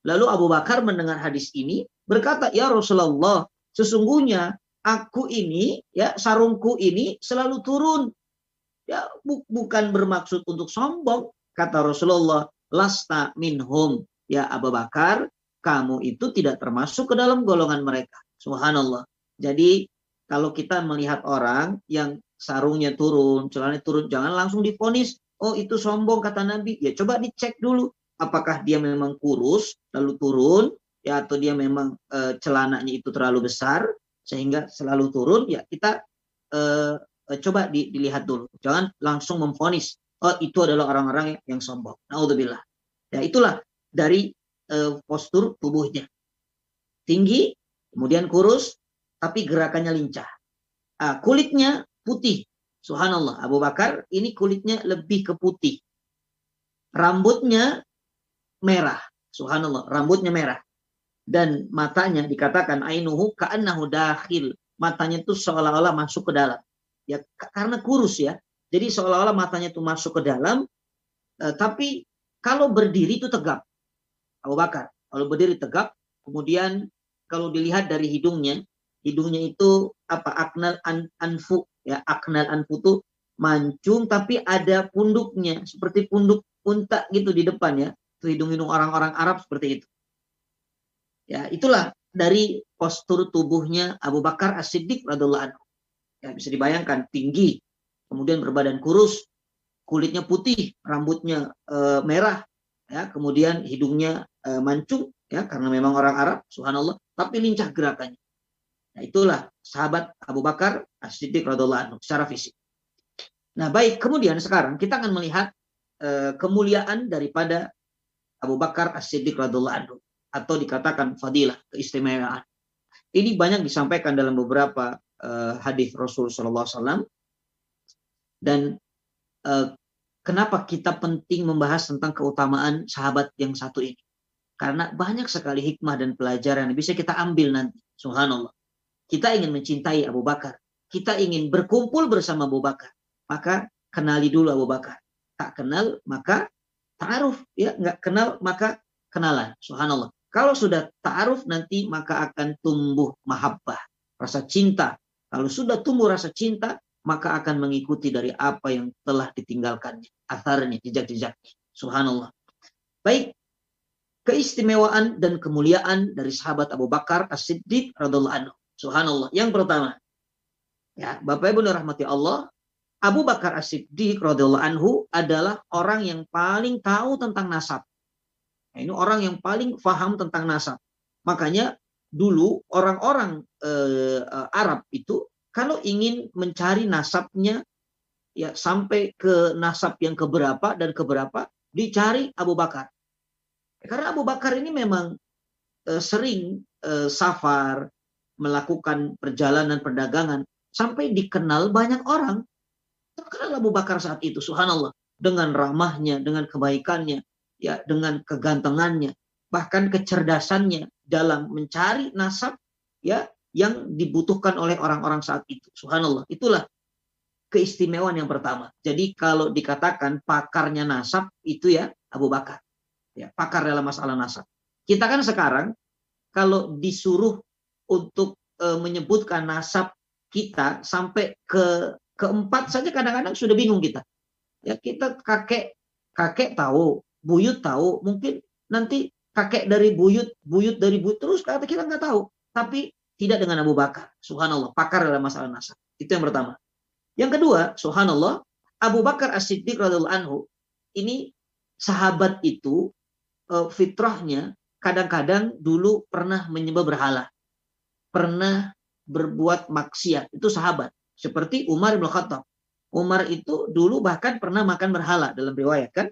Lalu Abu Bakar mendengar hadis ini berkata ya Rasulullah Sesungguhnya aku ini ya sarungku ini selalu turun. Ya bu bukan bermaksud untuk sombong kata Rasulullah lasta minhum. Ya Abu Bakar kamu itu tidak termasuk ke dalam golongan mereka. Subhanallah. Jadi kalau kita melihat orang yang sarungnya turun, celananya turun, jangan langsung difonis, oh itu sombong kata Nabi. Ya coba dicek dulu. Apakah dia memang kurus lalu turun ya atau dia memang e, celananya itu terlalu besar sehingga selalu turun. Ya kita e, coba di, dilihat dulu. Jangan langsung memfonis oh itu adalah orang-orang yang, yang sombong. Naudzubillah. Ya itulah dari e, postur tubuhnya tinggi kemudian kurus tapi gerakannya lincah ah, kulitnya putih subhanallah Abu Bakar ini kulitnya lebih ke putih rambutnya merah subhanallah rambutnya merah dan matanya dikatakan ainuhu ka'annahu dakhil. Matanya itu seolah-olah masuk ke dalam. Ya karena kurus ya. Jadi seolah-olah matanya itu masuk ke dalam eh, tapi kalau berdiri itu tegap. Abu Bakar, kalau berdiri tegap, kemudian kalau dilihat dari hidungnya, hidungnya itu apa aknal an, anfu ya aknal anfu itu mancung tapi ada punduknya seperti punduk unta gitu di depan ya. Itu hidung-hidung orang-orang Arab seperti itu. Ya, itulah dari postur tubuhnya Abu Bakar As-Siddiq radhiallahu anhu. Ya, bisa dibayangkan tinggi, kemudian berbadan kurus, kulitnya putih, rambutnya e, merah, ya, kemudian hidungnya e, mancung, ya, karena memang orang Arab, subhanallah, tapi lincah gerakannya. Nah, itulah sahabat Abu Bakar As-Siddiq radhiallahu anhu secara fisik. Nah, baik, kemudian sekarang kita akan melihat e, kemuliaan daripada Abu Bakar As-Siddiq radhiallahu anhu atau dikatakan fadilah, keistimewaan. Ini banyak disampaikan dalam beberapa uh, hadis Rasul Shallallahu Alaihi Wasallam dan uh, kenapa kita penting membahas tentang keutamaan sahabat yang satu ini? Karena banyak sekali hikmah dan pelajaran yang bisa kita ambil nanti. Subhanallah. Kita ingin mencintai Abu Bakar. Kita ingin berkumpul bersama Abu Bakar. Maka kenali dulu Abu Bakar. Tak kenal maka ta'aruf. Ya, nggak kenal maka kenalan. Subhanallah. Kalau sudah ta'aruf nanti maka akan tumbuh mahabbah, rasa cinta. Kalau sudah tumbuh rasa cinta, maka akan mengikuti dari apa yang telah ditinggalkannya, atharnya, jejak-jejaknya. Subhanallah. Baik, keistimewaan dan kemuliaan dari sahabat Abu Bakar As-Siddiq radhiallahu anhu. Subhanallah. Yang pertama, ya, Bapak Ibu rahmati Allah, Abu Bakar As-Siddiq radhiallahu anhu adalah orang yang paling tahu tentang nasab. Nah, ini orang yang paling paham tentang nasab. Makanya dulu orang-orang eh, Arab itu kalau ingin mencari nasabnya ya sampai ke nasab yang keberapa dan keberapa dicari Abu Bakar. Karena Abu Bakar ini memang eh, sering eh, safar, melakukan perjalanan perdagangan sampai dikenal banyak orang. Terkenal Abu Bakar saat itu, subhanallah, dengan ramahnya, dengan kebaikannya, ya, dengan kegantengannya, bahkan kecerdasannya dalam mencari nasab ya yang dibutuhkan oleh orang-orang saat itu. Subhanallah. Itulah keistimewaan yang pertama. Jadi kalau dikatakan pakarnya nasab itu ya Abu Bakar. Ya, pakar dalam masalah nasab. Kita kan sekarang kalau disuruh untuk e, menyebutkan nasab kita sampai ke keempat saja kadang-kadang sudah bingung kita. Ya kita kakek kakek tahu, buyut tahu, mungkin nanti kakek dari buyut, buyut dari buyut terus kata kita nggak tahu. Tapi tidak dengan Abu Bakar. Subhanallah, pakar dalam masalah nasab. Itu yang pertama. Yang kedua, subhanallah, Abu Bakar As-Siddiq radhiyallahu anhu ini sahabat itu uh, fitrahnya kadang-kadang dulu pernah menyembah berhala. Pernah berbuat maksiat. Itu sahabat. Seperti Umar bin Khattab. Umar itu dulu bahkan pernah makan berhala dalam riwayat kan?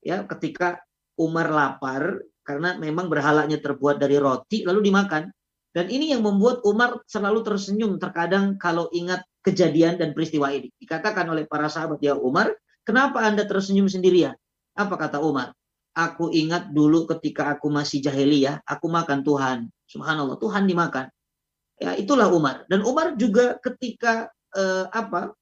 Ya, ketika Umar lapar karena memang berhalanya terbuat dari roti lalu dimakan. Dan ini yang membuat Umar selalu tersenyum terkadang kalau ingat kejadian dan peristiwa ini. Dikatakan oleh para sahabat, ya Umar, kenapa Anda tersenyum sendirian? Apa kata Umar? Aku ingat dulu ketika aku masih jahiliyah, aku makan Tuhan. Subhanallah, Tuhan dimakan. Ya, itulah Umar. Dan Umar juga ketika eh, apa?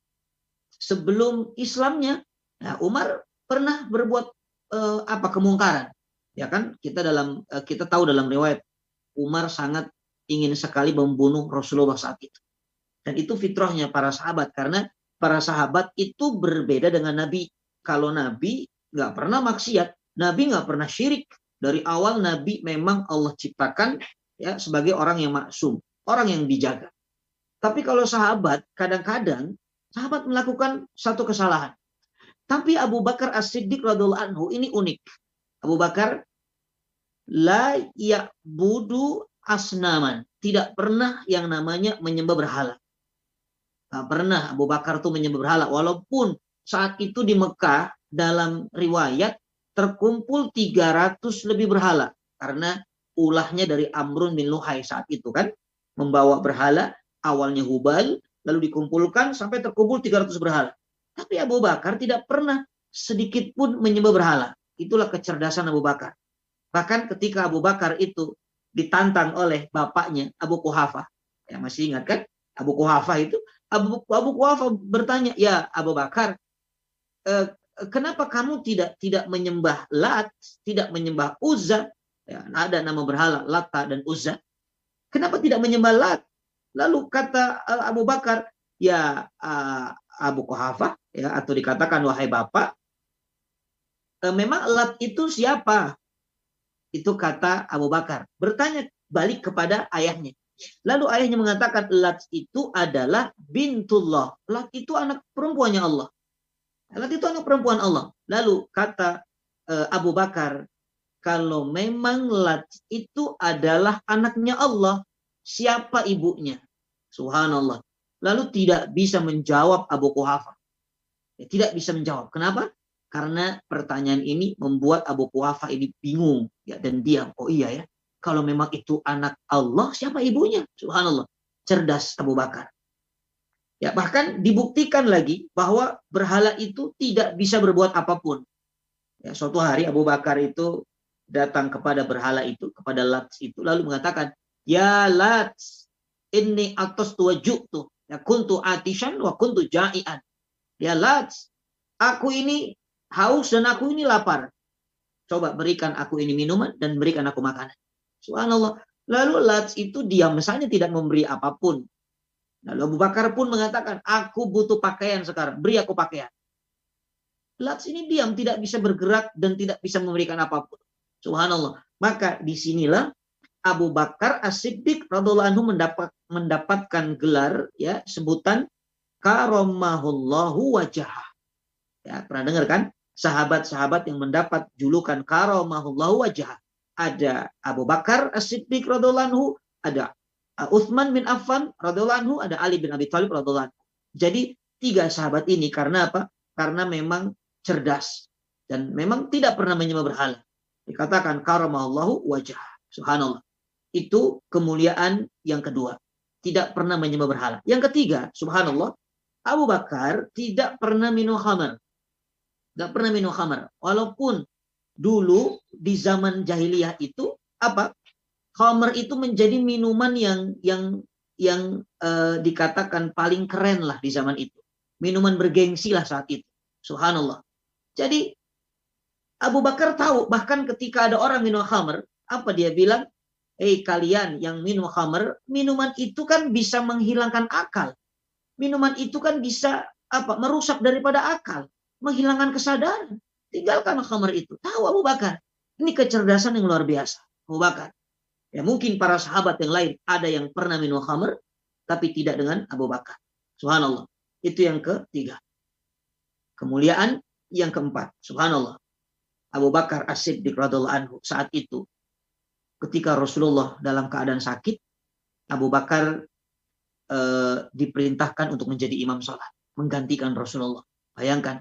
Sebelum Islamnya, ya Umar pernah berbuat eh, apa kemungkaran. Ya kan? Kita dalam eh, kita tahu dalam riwayat Umar sangat ingin sekali membunuh Rasulullah saat itu. Dan itu fitrahnya para sahabat karena para sahabat itu berbeda dengan Nabi. Kalau Nabi nggak pernah maksiat, Nabi nggak pernah syirik. Dari awal Nabi memang Allah ciptakan ya sebagai orang yang maksum, orang yang dijaga. Tapi kalau sahabat kadang-kadang sahabat melakukan satu kesalahan. Tapi Abu Bakar As-Siddiq radhiallahu anhu ini unik. Abu Bakar la budu asnaman. Tidak pernah yang namanya menyembah berhala. Gak pernah Abu Bakar itu menyembah berhala. Walaupun saat itu di Mekah dalam riwayat terkumpul 300 lebih berhala. Karena ulahnya dari Amrun bin Luhai saat itu kan. Membawa berhala, awalnya Hubal, lalu dikumpulkan sampai terkumpul 300 berhala. Tapi Abu Bakar tidak pernah sedikit pun menyembah berhala. Itulah kecerdasan Abu Bakar. Bahkan ketika Abu Bakar itu ditantang oleh bapaknya Abu Kuhafa. Ya masih ingat kan? Abu Kuhafa itu Abu, Abu Kuhafa bertanya, ya Abu Bakar, eh, kenapa kamu tidak tidak menyembah Lat, tidak menyembah Uzza? Ya, ada nama berhala Lata dan Uzza. Kenapa tidak menyembah Lat? Lalu kata uh, Abu Bakar, ya uh, Abu Kuhafa, ya atau dikatakan wahai bapak, uh, memang Lat itu siapa? Itu kata Abu Bakar. Bertanya balik kepada ayahnya. Lalu ayahnya mengatakan Lat itu adalah bintullah. Lat itu anak perempuannya Allah. Lat itu anak perempuan Allah. Lalu kata uh, Abu Bakar, kalau memang Lat itu adalah anaknya Allah, siapa ibunya? Subhanallah. Lalu tidak bisa menjawab Abu Kuhafa. Ya, tidak bisa menjawab. Kenapa? Karena pertanyaan ini membuat Abu Kuhafa ini bingung ya dan diam. Oh iya ya, kalau memang itu anak Allah, siapa ibunya? Subhanallah. Cerdas Abu Bakar. Ya, bahkan dibuktikan lagi bahwa berhala itu tidak bisa berbuat apa pun. Ya, suatu hari Abu Bakar itu datang kepada berhala itu, kepada Lats itu, lalu mengatakan, Ya Lats, ini atas tua tuh. Ya kuntu atishan wa kuntu ja'ian. Ya Lats, aku ini haus dan aku ini lapar. Coba berikan aku ini minuman dan berikan aku makanan. Subhanallah. Lalu Lats itu diam saja tidak memberi apa pun. Lalu Abu Bakar pun mengatakan, aku butuh pakaian sekarang, beri aku pakaian. Lats ini diam, tidak bisa bergerak dan tidak bisa memberikan apa pun. Subhanallah. Maka di sinilah Abu Bakar As-Siddiq radhiallahu anhu mendapat, mendapatkan gelar ya sebutan karomahullahu wajah. Ya, pernah dengar kan? Sahabat-sahabat yang mendapat julukan karomahullahu wajah ada Abu Bakar As-Siddiq radhiallahu ada uh, Uthman bin Affan radhiallahu ada Ali bin Abi Thalib radhiallahu Jadi tiga sahabat ini karena apa? Karena memang cerdas dan memang tidak pernah menyembah berhala. Dikatakan karamallahu wajah. Subhanallah. Itu kemuliaan yang kedua. tidak pernah menyembah berhala. Yang ketiga, subhanallah, Abu Bakar tidak pernah minum khamar. Tidak pernah minum khamar. Walaupun dulu di zaman jahiliyah itu apa? Khamar itu menjadi minuman yang yang yang uh, dikatakan paling keren lah di zaman itu. Minuman bergengsi lah saat itu. Subhanallah. Jadi Abu Bakar tahu bahkan ketika ada orang minum khamar, apa dia bilang? Hei kalian yang minum khamar, minuman itu kan bisa menghilangkan akal. Minuman itu kan bisa apa? merusak daripada akal, menghilangkan kesadaran. Tinggalkan khamar itu. Tahu Abu Bakar. Ini kecerdasan yang luar biasa. Abu Bakar. Ya mungkin para sahabat yang lain ada yang pernah minum khamar, tapi tidak dengan Abu Bakar. Subhanallah. Itu yang ketiga. Kemuliaan yang keempat. Subhanallah. Abu Bakar As-Siddiq anhu saat itu ketika Rasulullah dalam keadaan sakit, Abu Bakar e, diperintahkan untuk menjadi imam sholat, menggantikan Rasulullah. Bayangkan,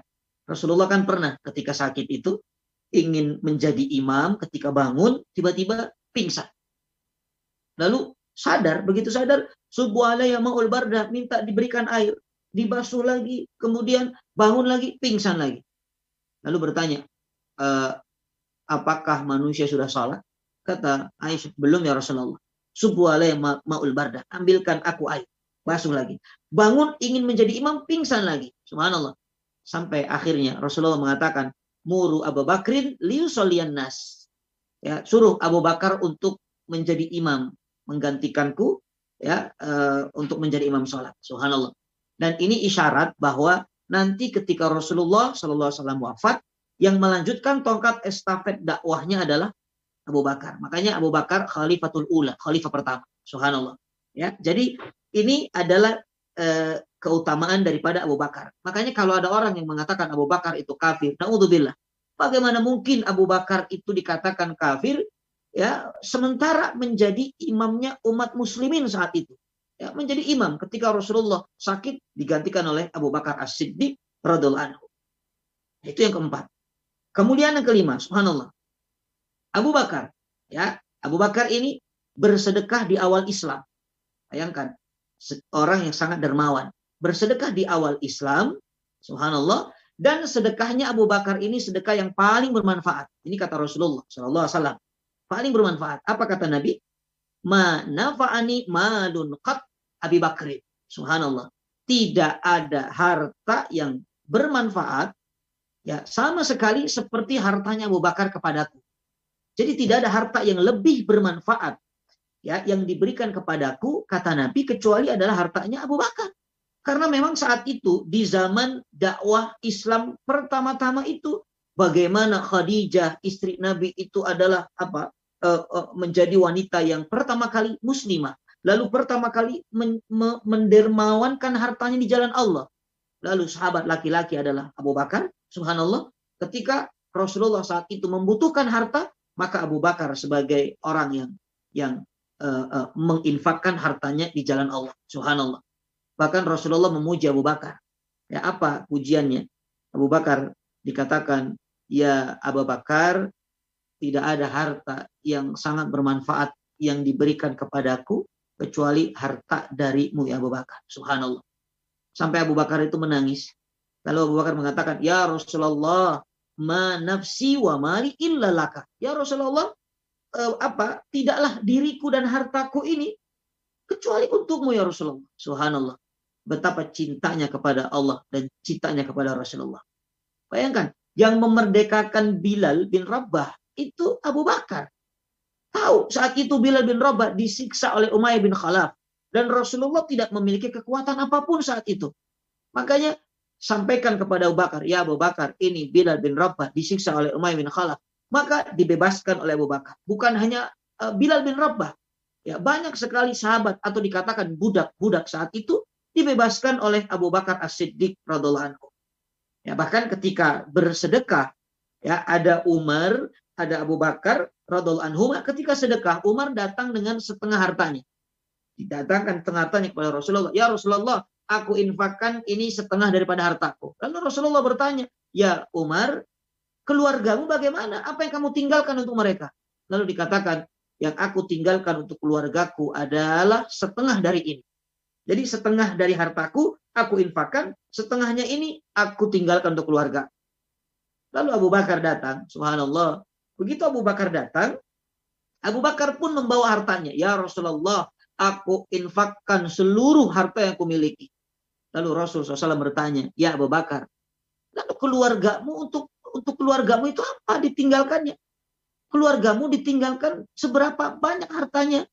Rasulullah kan pernah ketika sakit itu ingin menjadi imam, ketika bangun tiba-tiba pingsan. Lalu sadar, begitu sadar, subuh yang ma'ul barda, minta diberikan air, dibasuh lagi, kemudian bangun lagi, pingsan lagi. Lalu bertanya, e, apakah manusia sudah sholat? Kata Aisyah, belum ya Rasulullah. Subuh alaih ma'ul barda. Ambilkan aku air. Basuh lagi. Bangun ingin menjadi imam, pingsan lagi. Subhanallah. Sampai akhirnya Rasulullah mengatakan, Muru Abu Bakrin liu solian nas. Ya, suruh Abu Bakar untuk menjadi imam. Menggantikanku ya uh, untuk menjadi imam sholat. Subhanallah. Dan ini isyarat bahwa nanti ketika Rasulullah SAW wafat, yang melanjutkan tongkat estafet dakwahnya adalah Abu Bakar. Makanya Abu Bakar khalifatul ula, khalifah pertama. Subhanallah. Ya, jadi ini adalah e, keutamaan daripada Abu Bakar. Makanya kalau ada orang yang mengatakan Abu Bakar itu kafir, naudzubillah. Bagaimana mungkin Abu Bakar itu dikatakan kafir ya sementara menjadi imamnya umat muslimin saat itu. Ya, menjadi imam ketika Rasulullah sakit digantikan oleh Abu Bakar As-Siddiq radhiallahu anhu. Itu yang keempat. Kemudian yang kelima, subhanallah. Abu Bakar. Ya, Abu Bakar ini bersedekah di awal Islam. Bayangkan, orang yang sangat dermawan. Bersedekah di awal Islam, subhanallah, dan sedekahnya Abu Bakar ini sedekah yang paling bermanfaat. Ini kata Rasulullah Shallallahu Alaihi Wasallam. Paling bermanfaat. Apa kata Nabi? Ma nafa'ani malun qat Abi Bakri. Subhanallah. Tidak ada harta yang bermanfaat ya sama sekali seperti hartanya Abu Bakar kepadaku. Jadi tidak ada harta yang lebih bermanfaat ya yang diberikan kepadaku kata Nabi kecuali adalah hartanya Abu Bakar. Karena memang saat itu di zaman dakwah Islam pertama-tama itu bagaimana Khadijah istri Nabi itu adalah apa uh, uh, menjadi wanita yang pertama kali muslimah, lalu pertama kali men mendermawankan hartanya di jalan Allah. Lalu sahabat laki-laki adalah Abu Bakar, subhanallah, ketika Rasulullah saat itu membutuhkan harta, maka Abu Bakar sebagai orang yang yang uh, uh, menginfakkan hartanya di jalan Allah. Subhanallah. Bahkan Rasulullah memuji Abu Bakar. Ya apa pujiannya? Abu Bakar dikatakan, ya Abu Bakar, tidak ada harta yang sangat bermanfaat yang diberikan kepadaku kecuali harta darimu ya Abu Bakar. Subhanallah. Sampai Abu Bakar itu menangis. Lalu Abu Bakar mengatakan, Ya Rasulullah, ma nafsi wa mali illa laka. Ya Rasulullah, eh, apa? Tidaklah diriku dan hartaku ini kecuali untukmu ya Rasulullah. Subhanallah. Betapa cintanya kepada Allah dan cintanya kepada Rasulullah. Bayangkan, yang memerdekakan Bilal bin Rabah itu Abu Bakar. Tahu saat itu Bilal bin Rabah disiksa oleh Umayyah bin Khalaf. Dan Rasulullah tidak memiliki kekuatan apa pun saat itu. Makanya sampaikan kepada Abu Bakar, ya Abu Bakar, ini Bilal bin Rabah disiksa oleh Umayyah bin Khalaf. Maka dibebaskan oleh Abu Bakar. Bukan hanya uh, Bilal bin Rabah. Ya, banyak sekali sahabat atau dikatakan budak-budak saat itu dibebaskan oleh Abu Bakar As-Siddiq radhiallahu anhu. Ya, bahkan ketika bersedekah ya ada Umar, ada Abu Bakar radhiallahu anhu ketika sedekah Umar datang dengan setengah hartanya. Didatangkan setengah hartanya kepada Rasulullah. Ya Rasulullah, aku infakkan ini setengah daripada hartaku. Lalu Rasulullah bertanya, ya Umar, keluargamu bagaimana? Apa yang kamu tinggalkan untuk mereka? Lalu dikatakan, yang aku tinggalkan untuk keluargaku adalah setengah dari ini. Jadi setengah dari hartaku aku infakkan, setengahnya ini aku tinggalkan untuk keluarga. Lalu Abu Bakar datang, subhanallah. Begitu Abu Bakar datang, Abu Bakar pun membawa hartanya. Ya Rasulullah, aku infakkan seluruh harta yang aku miliki. Lalu Rasul SAW bertanya, ya Abu Bakar, lalu keluargamu untuk untuk keluargamu itu apa ditinggalkannya? Keluargamu ditinggalkan seberapa banyak hartanya?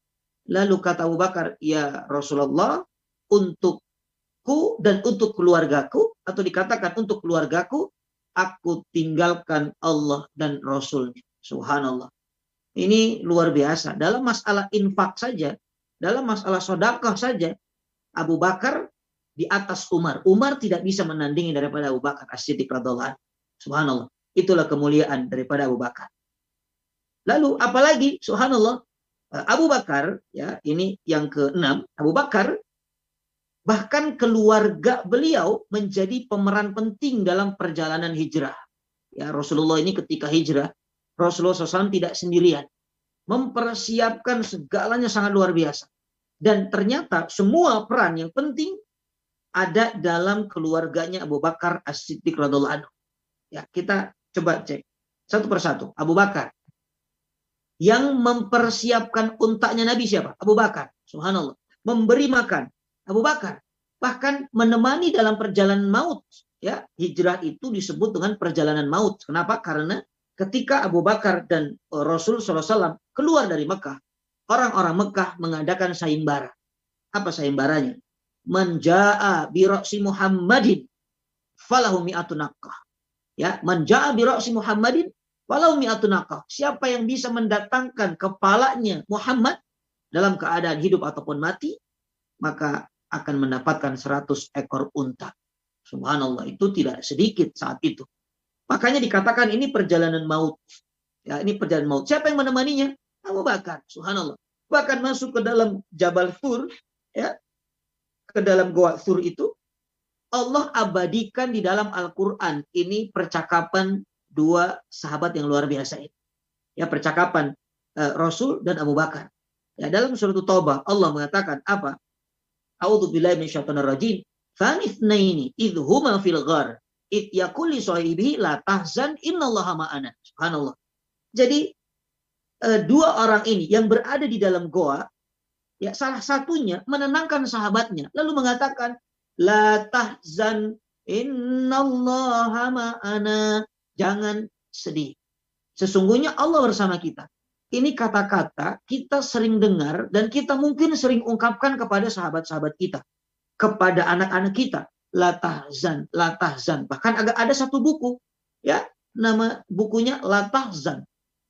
Lalu kata Abu Bakar, ya Rasulullah, untukku dan untuk keluargaku, atau dikatakan untuk keluargaku, aku tinggalkan Allah dan Rasulnya. Subhanallah. Ini luar biasa. Dalam masalah infak saja, dalam masalah sodakah saja, Abu Bakar di atas Umar. Umar tidak bisa menandingi daripada Abu Bakar as-Siddiq radhiallahu Subhanallah. Itulah kemuliaan daripada Abu Bakar. Lalu apalagi subhanallah Abu Bakar ya ini yang keenam Abu Bakar bahkan keluarga beliau menjadi pemeran penting dalam perjalanan hijrah. Ya Rasulullah ini ketika hijrah Rasulullah SAW tidak sendirian mempersiapkan segalanya sangat luar biasa. Dan ternyata semua peran yang penting ada dalam keluarganya Abu Bakar As-Siddiq radhiallahu anhu. Ya, kita coba cek satu persatu. Abu Bakar. Yang mempersiapkan untanya Nabi siapa? Abu Bakar. Subhanallah. Memberi makan. Abu Bakar. Bahkan menemani dalam perjalanan maut. Ya, hijrah itu disebut dengan perjalanan maut. Kenapa? Karena ketika Abu Bakar dan Rasul SAW keluar dari Mekah, orang-orang Mekah mengadakan sayembara. Apa sayembaranya? manjaa bi Muhammadin falahu mi'atu naqqah. Ya, manjaa bi Muhammadin falahu mi'atu naqqah. Siapa yang bisa mendatangkan kepalanya Muhammad dalam keadaan hidup ataupun mati, maka akan mendapatkan 100 ekor unta. Subhanallah, itu tidak sedikit saat itu. Makanya dikatakan ini perjalanan maut. Ya, ini perjalanan maut. Siapa yang menemaninya? Abu Bakar. Subhanallah. Bahkan masuk ke dalam Jabal Tur, ya, ke dalam goa sur itu, Allah abadikan di dalam Al-Quran. Ini percakapan dua sahabat yang luar biasa ini. Ya, percakapan uh, Rasul dan Abu Bakar. Ya, dalam surat Taubah Allah mengatakan apa? A'udzu billahi minasyaitonir rajim. Fanithnaini idhuma fil ghar id yaqul li sahibihi la tahzan innallaha ma'ana. Subhanallah. Jadi uh, dua orang ini yang berada di dalam goa Ya, salah satunya menenangkan sahabatnya lalu mengatakan la tahzan innallaha ma'ana. Jangan sedih. Sesungguhnya Allah bersama kita. Ini kata-kata kita sering dengar dan kita mungkin sering ungkapkan kepada sahabat-sahabat kita, kepada anak-anak kita. La tahzan, la tahzan. Bahkan agak ada satu buku, ya, nama bukunya La tahzan.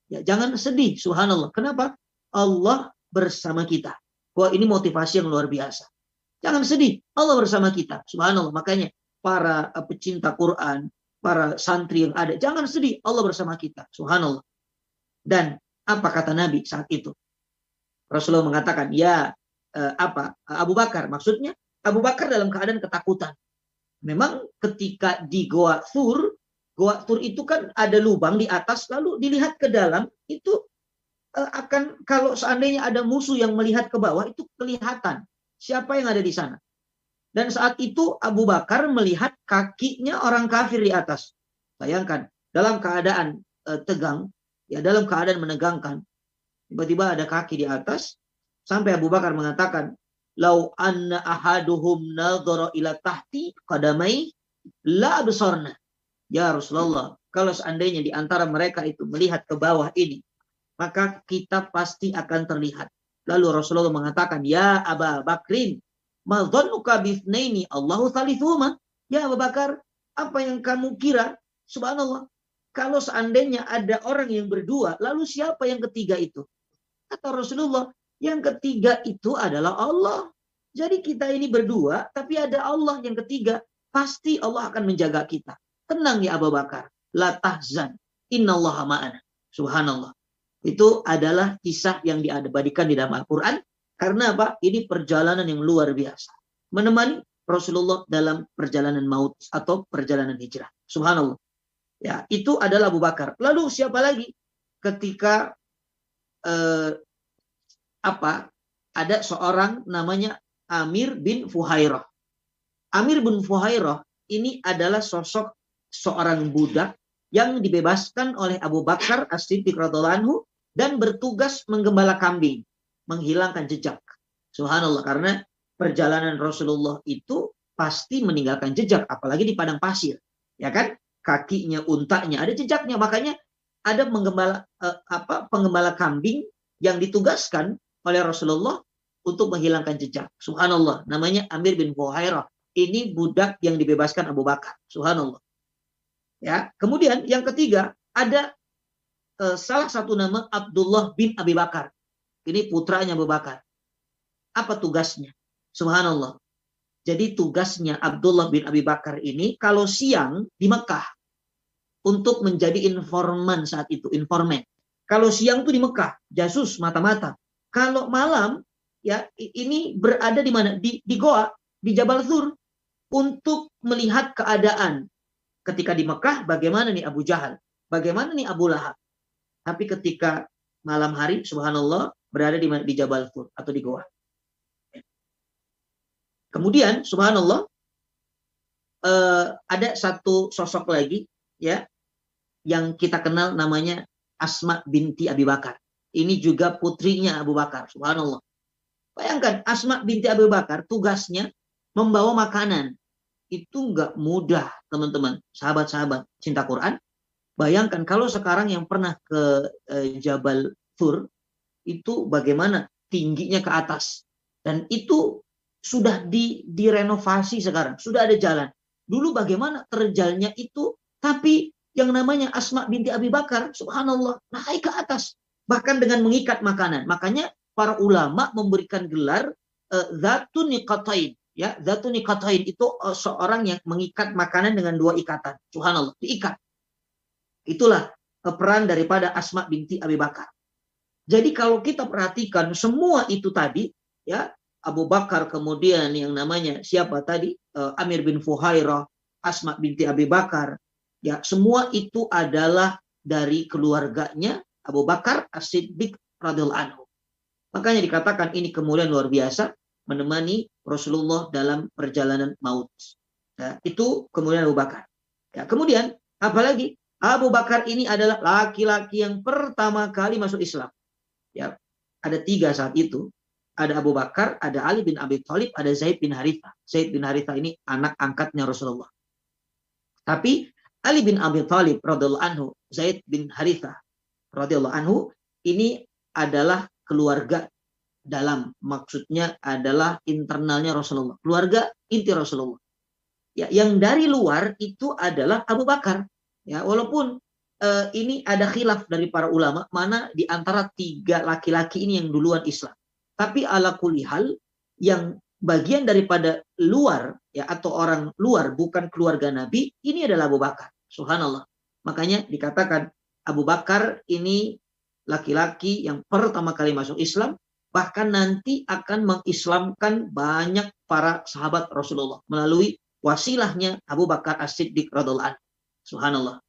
Ya, jangan sedih, subhanallah. Kenapa? Allah bersama kita. Wah ini motivasi yang luar biasa. Jangan sedih, Allah bersama kita. Subhanallah. Makanya para eh, pecinta Quran, para santri yang ada, jangan sedih, Allah bersama kita. Subhanallah. Dan apa kata Nabi saat itu? Rasulullah mengatakan, ya eh, apa Abu Bakar maksudnya Abu Bakar dalam keadaan ketakutan. Memang ketika di Goa Thur, Goa Thur itu kan ada lubang di atas, lalu dilihat ke dalam, itu Eh, akan kalau seandainya ada musuh yang melihat ke bawah itu kelihatan siapa yang ada di sana. Dan saat itu Abu Bakar melihat kakinya orang kafir di atas. Bayangkan dalam keadaan uh, tegang, ya dalam keadaan menegangkan, tiba-tiba ada kaki di atas sampai Abu Bakar mengatakan, "Lau anna ahaduhum nadhara ila tahti qadamai la absarna." Ya Rasulullah, kalau seandainya di antara mereka itu melihat ke bawah ini, maka kita pasti akan terlihat. Lalu Rasulullah mengatakan, Ya Aba Bakrin, madhannuka bithnaini Allahu thalithuhuma. Ya Abu Bakar, apa yang kamu kira? Subhanallah. Kalau seandainya ada orang yang berdua, lalu siapa yang ketiga itu? Kata Rasulullah, yang ketiga itu adalah Allah. Jadi kita ini berdua, tapi ada Allah yang ketiga. Pasti Allah akan menjaga kita. Tenang ya Abu Bakar. La tahzan. Innallaha ma'ana. Subhanallah. Itu adalah kisah yang diabadikan di dalam Al-Quran. Karena apa? Ini perjalanan yang luar biasa. Menemani Rasulullah dalam perjalanan maut atau perjalanan hijrah. Subhanallah. Ya, itu adalah Abu Bakar. Lalu siapa lagi? Ketika eh, apa? Ada seorang namanya Amir bin Fuhairah. Amir bin Fuhairah ini adalah sosok seorang budak yang dibebaskan oleh Abu Bakar As-Siddiq radhiallahu dan bertugas menggembala kambing, menghilangkan jejak. Subhanallah karena perjalanan Rasulullah itu pasti meninggalkan jejak apalagi di padang pasir. Ya kan? Kakinya, untanya ada jejaknya. Makanya ada menggembala eh, apa penggembala kambing yang ditugaskan oleh Rasulullah untuk menghilangkan jejak. Subhanallah, namanya Amir bin Fuhairah. Ini budak yang dibebaskan Abu Bakar. Subhanallah. Ya, kemudian yang ketiga ada uh, salah satu nama Abdullah bin Abi Bakar. Ini putranya Abu Bakar. Apa tugasnya? Subhanallah. Jadi tugasnya Abdullah bin Abi Bakar ini kalau siang di Mekah untuk menjadi informan saat itu, informan. Kalau siang tuh di Mekah, jasus mata-mata. Kalau malam ya ini berada di mana? Di, di Goa, di Jabal Sur untuk melihat keadaan ketika di Mekah bagaimana nih Abu Jahal, bagaimana nih Abu Lahab. Tapi ketika malam hari subhanallah berada di di Jabal Sur atau di Goa. Kemudian subhanallah eh, ada satu sosok lagi ya yang kita kenal namanya Asma binti Abi Bakar. Ini juga putrinya Abu Bakar. Subhanallah. Bayangkan Asma binti Abu Bakar tugasnya membawa makanan. Itu nggak mudah, teman-teman. Sahabat-sahabat cinta Quran. Bayangkan kalau sekarang yang pernah ke eh, Jabal Tur, itu bagaimana tingginya ke atas. Dan itu sudah di, direnovasi sekarang. Sudah ada jalan. Dulu bagaimana terjalnya itu, tapi yang namanya Asma binti Abi Bakar, subhanallah, naik ke atas. Bahkan dengan mengikat makanan. Makanya para ulama memberikan gelar uh, zatun niqatain. Ya, zatun niqatain itu uh, seorang yang mengikat makanan dengan dua ikatan. Subhanallah, diikat. Itulah uh, peran daripada Asma binti Abi Bakar. Jadi kalau kita perhatikan semua itu tadi, ya Abu Bakar kemudian yang namanya siapa tadi Amir bin Fuhairah, Asma binti Abi Bakar, Ya, semua itu adalah dari keluarganya Abu Bakar As-Siddiq radhiyallahu anhu. Makanya dikatakan ini kemuliaan luar biasa menemani Rasulullah dalam perjalanan maut. Ya, itu kemuliaan Abu Bakar. Ya, kemudian apalagi Abu Bakar ini adalah laki-laki yang pertama kali masuk Islam. Ya, ada tiga saat itu. Ada Abu Bakar, ada Ali bin Abi Thalib, ada Zaid bin Haritha. Zaid bin Haritha ini anak angkatnya Rasulullah. Tapi Ali bin Abi Thalib radhiyallahu anhu, Zaid bin Haritha radhiyallahu anhu ini adalah keluarga dalam maksudnya adalah internalnya Rasulullah, keluarga inti Rasulullah. Ya, yang dari luar itu adalah Abu Bakar. Ya, walaupun uh, ini ada khilaf dari para ulama mana di antara tiga laki-laki ini yang duluan Islam. Tapi ala kulihal yang bagian daripada luar ya atau orang luar bukan keluarga Nabi ini adalah Abu Bakar. Subhanallah. Makanya dikatakan Abu Bakar ini laki-laki yang pertama kali masuk Islam, bahkan nanti akan mengislamkan banyak para sahabat Rasulullah melalui wasilahnya Abu Bakar As-Siddiq radhiallahu Subhanallah.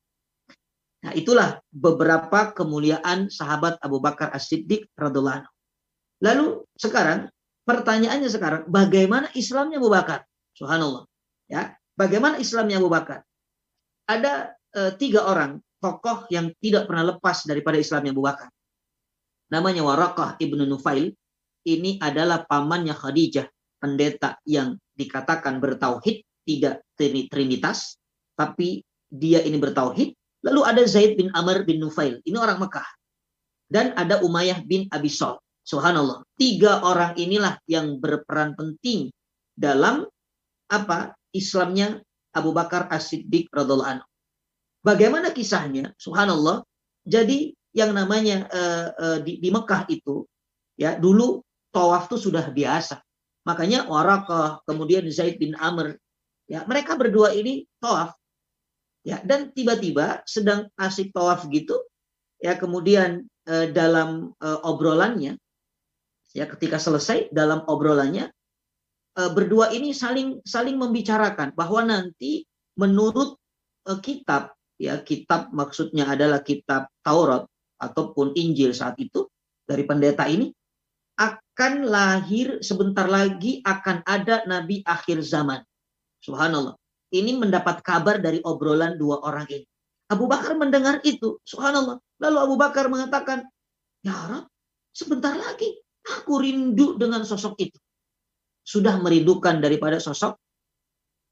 Nah, itulah beberapa kemuliaan sahabat Abu Bakar As-Siddiq radhiallahu Lalu sekarang pertanyaannya sekarang bagaimana Islamnya Abu Bakar? Subhanallah. Ya, bagaimana Islamnya Abu Bakar? Ada uh, tiga orang tokoh yang tidak pernah lepas daripada Islamnya Abu Bakar. Namanya Warakah ibnu Nufail. Ini adalah pamannya Khadijah, pendeta yang dikatakan bertauhid, tidak trinitas, tapi dia ini bertauhid. Lalu ada Zaid bin Amr bin Nufail, ini orang Mekah. Dan ada Umayyah bin Abi Sol. Subhanallah. Tiga orang inilah yang berperan penting dalam apa Islamnya Abu Bakar As-Siddiq radhiallahu anhu. Bagaimana kisahnya? Subhanallah. Jadi yang namanya uh, uh, di, di Mekah itu ya dulu tawaf itu sudah biasa. Makanya Warakah, kemudian Zaid bin Amr, ya mereka berdua ini tawaf. Ya, dan tiba-tiba sedang asik tawaf gitu, ya kemudian uh, dalam uh, obrolannya ya ketika selesai dalam obrolannya berdua ini saling saling membicarakan bahwa nanti menurut uh, kitab ya kitab maksudnya adalah kitab Taurat ataupun Injil saat itu dari pendeta ini akan lahir sebentar lagi akan ada nabi akhir zaman. Subhanallah. Ini mendapat kabar dari obrolan dua orang ini. Abu Bakar mendengar itu, subhanallah. Lalu Abu Bakar mengatakan, "Ya Rab, sebentar lagi aku rindu dengan sosok itu." Sudah merindukan daripada sosok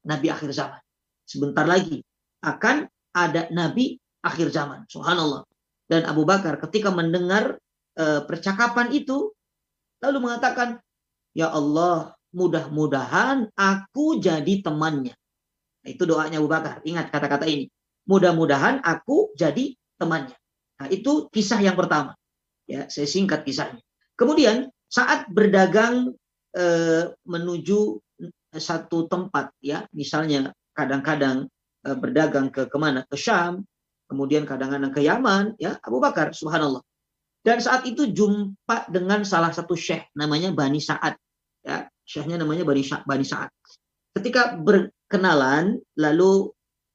nabi akhir zaman. Sebentar lagi akan ada nabi akhir zaman. Subhanallah. Dan Abu Bakar ketika mendengar uh, percakapan itu lalu mengatakan, "Ya Allah, mudah-mudahan aku jadi temannya." Nah, itu doanya Abu Bakar. Ingat kata-kata ini. Mudah-mudahan aku jadi temannya. Nah, itu kisah yang pertama. Ya, saya singkat kisahnya. Kemudian saat berdagang eh, menuju satu tempat ya, misalnya kadang-kadang eh, berdagang ke ke mana? Ke Syam, kemudian kadang-kadang ke Yaman, ya Abu Bakar, subhanallah. Dan saat itu jumpa dengan salah satu syekh namanya Bani Sa'ad. Ya, syekhnya namanya Bani, Bani Sa'ad. Ketika berkenalan, lalu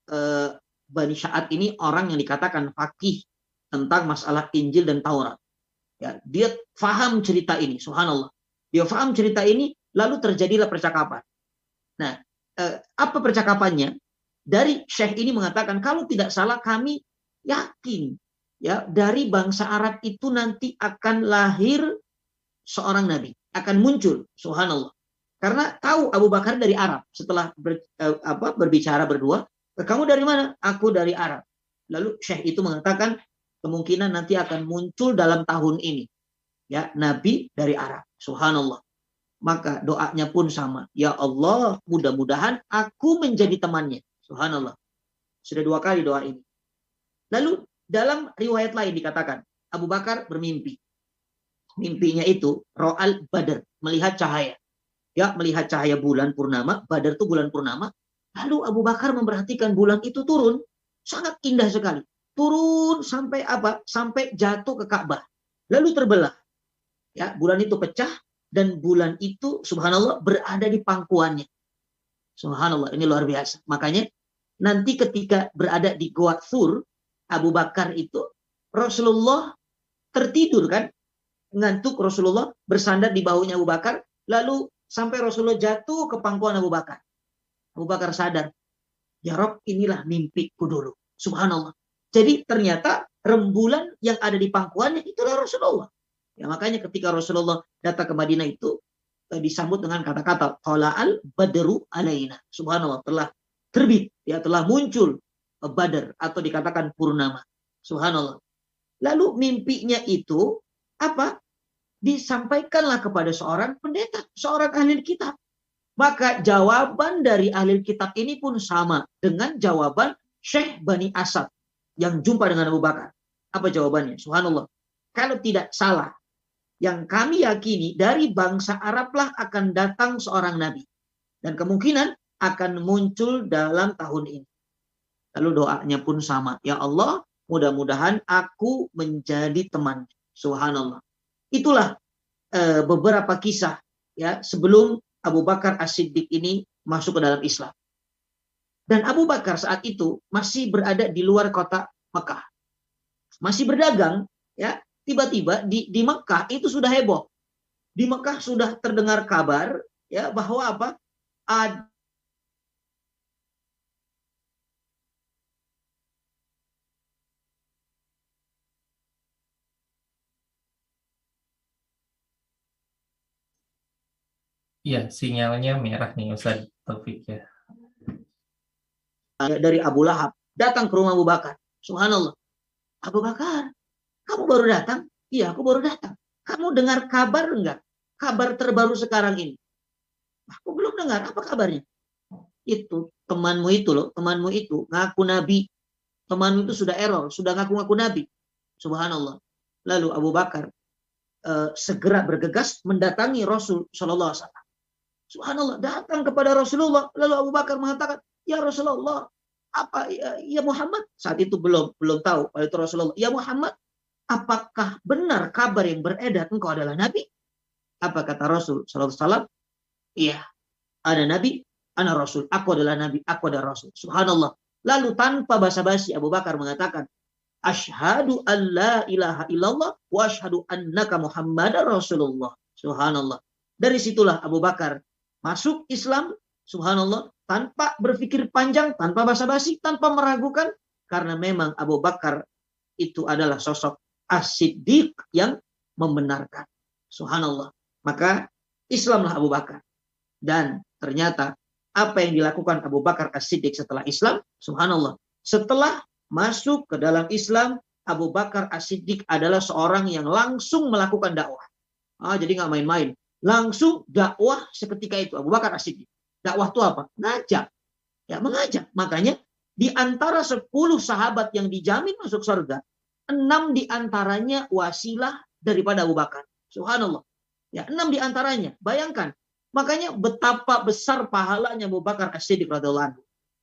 eh, Bani Sa'ad ini orang yang dikatakan fakih tentang masalah Injil dan Taurat. Ya, dia faham cerita ini, subhanallah. Dia faham cerita ini, lalu terjadilah percakapan. Nah, eh, apa percakapannya? Dari syekh ini mengatakan, kalau tidak salah kami yakin ya dari bangsa Arab itu nanti akan lahir seorang nabi, akan muncul, subhanallah. Karena tahu Abu Bakar dari Arab. Setelah ber, eh, apa, berbicara berdua, kamu dari mana? Aku dari Arab. Lalu Syekh itu mengatakan kemungkinan nanti akan muncul dalam tahun ini. Ya, nabi dari Arab. Subhanallah. Maka doanya pun sama. Ya Allah, mudah-mudahan aku menjadi temannya. Subhanallah. Sudah dua kali doa ini. Lalu dalam riwayat lain dikatakan, Abu Bakar bermimpi. Mimpinya itu ro'al badar, melihat cahaya. Ya, melihat cahaya bulan purnama, badar itu bulan purnama. Lalu Abu Bakar memperhatikan bulan itu turun, sangat indah sekali. Turun sampai apa? Sampai jatuh ke Ka'bah. Lalu terbelah. Ya, bulan itu pecah dan bulan itu subhanallah berada di pangkuannya. Subhanallah, ini luar biasa. Makanya nanti ketika berada di Goa Thur, Abu Bakar itu Rasulullah tertidur kan? Ngantuk Rasulullah bersandar di bahunya Abu Bakar lalu sampai Rasulullah jatuh ke pangkuan Abu Bakar. Abu Bakar sadar ya Rob inilah mimpiku dulu. Subhanallah. Jadi ternyata rembulan yang ada di pangkuannya itulah Rasulullah ya makanya ketika Rasulullah datang ke Madinah itu eh, disambut dengan kata-kata qala al badru alaina subhanallah telah terbit ya telah muncul Badar atau dikatakan purnama. Subhanallah. Lalu mimpinya itu apa? Disampaikanlah kepada seorang pendeta, seorang ahli kitab. Maka jawaban dari ahli kitab ini pun sama dengan jawaban Syekh Bani Asad yang jumpa dengan Abu Bakar. Apa jawabannya? Subhanallah. Kalau tidak salah, yang kami yakini dari bangsa Arablah akan datang seorang nabi. Dan kemungkinan akan muncul dalam tahun ini. Lalu doanya pun sama. Ya Allah, mudah-mudahan aku menjadi teman. Subhanallah. Itulah e, beberapa kisah ya sebelum Abu Bakar As-Siddiq ini masuk ke dalam Islam. Dan Abu Bakar saat itu masih berada di luar kota Mekah. Masih berdagang, ya. Tiba-tiba di di Mekah itu sudah heboh. Di Mekah sudah terdengar kabar ya bahwa apa? Ada Iya, sinyalnya merah nih Ustaz Taufik ya. Dari Abu Lahab datang ke rumah Abu Bakar. Subhanallah. Abu Bakar, kamu baru datang? Iya, aku baru datang. Kamu dengar kabar enggak? Kabar terbaru sekarang ini. Aku belum dengar. Apa kabarnya? Itu temanmu itu loh, temanmu itu ngaku nabi. Temanmu itu sudah error, sudah ngaku-ngaku nabi. Subhanallah. Lalu Abu Bakar uh, segera bergegas mendatangi Rasul Shallallahu Alaihi Wasallam. Subhanallah datang kepada Rasulullah. Lalu Abu Bakar mengatakan, ya Rasulullah, apa ya, ya Muhammad? Saat itu belum belum tahu. Itu Rasulullah, ya Muhammad, apakah benar kabar yang beredar engkau adalah Nabi? Apa kata Rasul Wasallam? Iya, ada Nabi, anak Rasul. Aku adalah Nabi, aku adalah Rasul. Subhanallah. Lalu tanpa basa-basi Abu Bakar mengatakan, Ashhadu an la ilaha illallah wa ashhadu annaka Muhammadar Rasulullah. Subhanallah. Dari situlah Abu Bakar masuk Islam, subhanallah, tanpa berpikir panjang, tanpa basa-basi, tanpa meragukan, karena memang Abu Bakar itu adalah sosok as-siddiq yang membenarkan. Subhanallah. Maka Islamlah Abu Bakar. Dan ternyata apa yang dilakukan Abu Bakar as-siddiq setelah Islam, subhanallah. Setelah masuk ke dalam Islam, Abu Bakar as-siddiq adalah seorang yang langsung melakukan dakwah. Ah, jadi nggak main-main. Langsung dakwah seketika itu. Abu Bakar as-siddiq. Dakwah itu apa? Ngajak. Ya, mengajak. Makanya di antara 10 sahabat yang dijamin masuk surga, enam di antaranya wasilah daripada Abu Bakar. Subhanallah. Ya, enam di antaranya. Bayangkan. Makanya betapa besar pahalanya Abu Bakar As-Siddiq.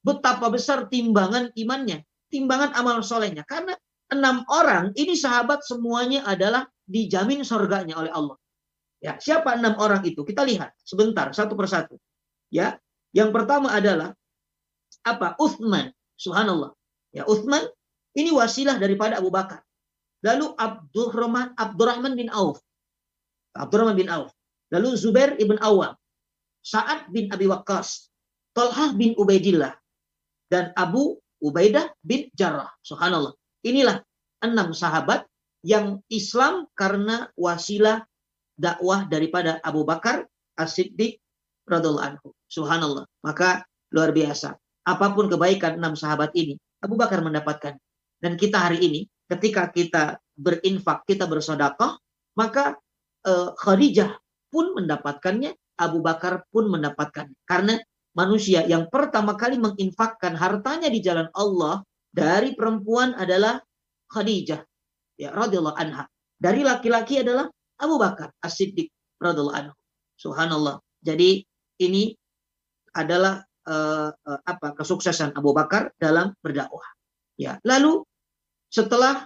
Betapa besar timbangan imannya, timbangan amal solehnya. Karena enam orang ini sahabat semuanya adalah dijamin surganya oleh Allah. Ya, siapa enam orang itu? Kita lihat sebentar satu persatu. Ya, yang pertama adalah apa? Uthman. Subhanallah. Ya, Uthman ini wasilah daripada Abu Bakar. Lalu Abdurrahman Abdurrahman bin Auf. Abdurrahman bin Auf. Lalu Zubair ibn Awam. Sa'ad bin Abi Waqqas. Talhah bin Ubaidillah. Dan Abu Ubaidah bin Jarrah. Subhanallah. Inilah enam sahabat yang Islam karena wasilah dakwah daripada Abu Bakar As-Siddiq radhiallahu anhu. Subhanallah. Maka luar biasa. Apa pun kebaikan enam sahabat ini, Abu Bakar mendapatkan. Dan kita hari ini, ketika kita berinfak, kita bersodakoh, maka uh, Khadijah pun mendapatkannya, Abu Bakar pun mendapatkannya. Karena manusia yang pertama kali menginfakkan hartanya di jalan Allah dari perempuan adalah Khadijah ya radhiyallahu anha. Dari laki-laki adalah Abu Bakar As-Siddiq radhiyallahu anhu. Subhanallah. Jadi ini adalah uh, uh, apa kesuksesan Abu Bakar dalam berdakwah. Ya, lalu setelah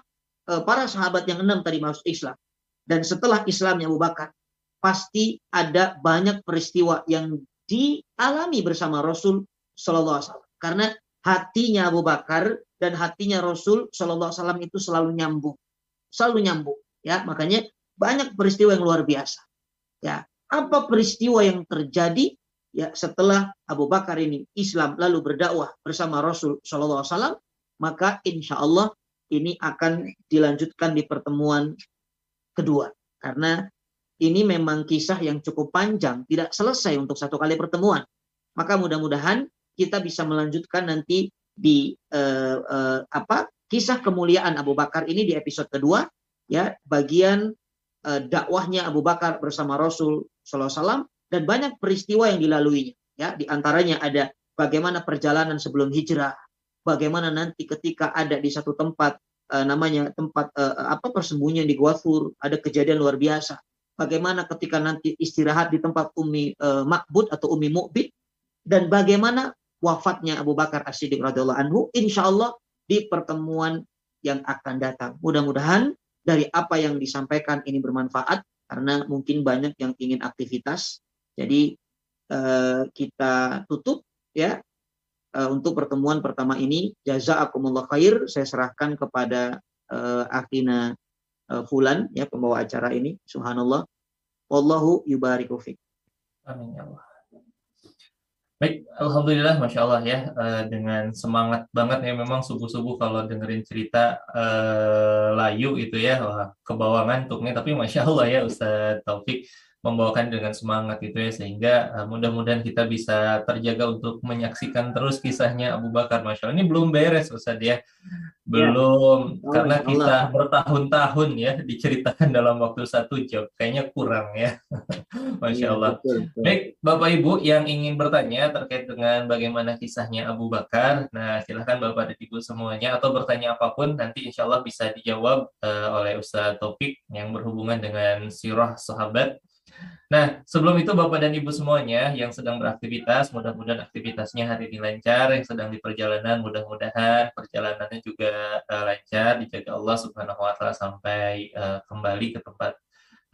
uh, para sahabat yang enam tadi masuk Islam dan setelah Islamnya Abu Bakar, pasti ada banyak peristiwa yang dialami bersama Rasul Shallallahu Alaihi Wasallam. Karena hatinya Abu Bakar dan hatinya Rasul Shallallahu Alaihi Wasallam itu selalu nyambung, selalu nyambung. Ya, makanya banyak peristiwa yang luar biasa. Ya, apa peristiwa yang terjadi ya setelah Abu Bakar ini Islam lalu berdakwah bersama Rasul Shallallahu Alaihi Wasallam, maka insya Allah ini akan dilanjutkan di pertemuan kedua karena ini memang kisah yang cukup panjang, tidak selesai untuk satu kali pertemuan. Maka mudah-mudahan kita bisa melanjutkan nanti di uh, uh, apa kisah kemuliaan Abu Bakar ini di episode kedua ya bagian uh, dakwahnya Abu Bakar bersama Rasul Wasallam dan banyak peristiwa yang dilaluinya. Ya, di antaranya ada bagaimana perjalanan sebelum hijrah, bagaimana nanti ketika ada di satu tempat uh, namanya tempat uh, apa persembunyian di Gua ada kejadian luar biasa. Bagaimana ketika nanti istirahat di tempat Umi Makbud atau Umi Mu'bid dan bagaimana wafatnya Abu Bakar As-Siddiq radhiyallahu anhu insyaallah di pertemuan yang akan datang. Mudah-mudahan dari apa yang disampaikan ini bermanfaat karena mungkin banyak yang ingin aktivitas jadi eh, kita tutup ya eh, untuk pertemuan pertama ini. Jazakumullah khair. Saya serahkan kepada eh, Akina eh, Fulan ya pembawa acara ini. Subhanallah. Wallahu yubariku fiqh. Amin ya Allah. Baik, Alhamdulillah, Masya Allah ya, uh, dengan semangat banget ya memang subuh-subuh kalau dengerin cerita uh, layu itu ya, wah, kebawa ngantuknya, tapi Masya Allah ya Ustaz Taufik, membawakan dengan semangat gitu ya sehingga uh, mudah-mudahan kita bisa terjaga untuk menyaksikan terus kisahnya Abu Bakar Masya Allah. Ini belum beres Ustaz ya. Belum ya. karena kita bertahun-tahun ya diceritakan dalam waktu satu jam. Kayaknya kurang ya. Masya iya, Allah. Ya, betul, betul. Baik Bapak Ibu yang ingin bertanya terkait dengan bagaimana kisahnya Abu Bakar. Nah silahkan Bapak dan Ibu semuanya atau bertanya apa pun nanti insya Allah bisa dijawab uh, oleh Ustaz Topik yang berhubungan dengan sirah sahabat Nah, sebelum itu Bapak dan Ibu semuanya yang sedang beraktivitas, mudah-mudahan aktivitasnya hari ini lancar, yang sedang di perjalanan, mudah-mudahan perjalanannya juga uh, lancar, dijaga Allah Subhanahu wa taala sampai uh, kembali ke tempat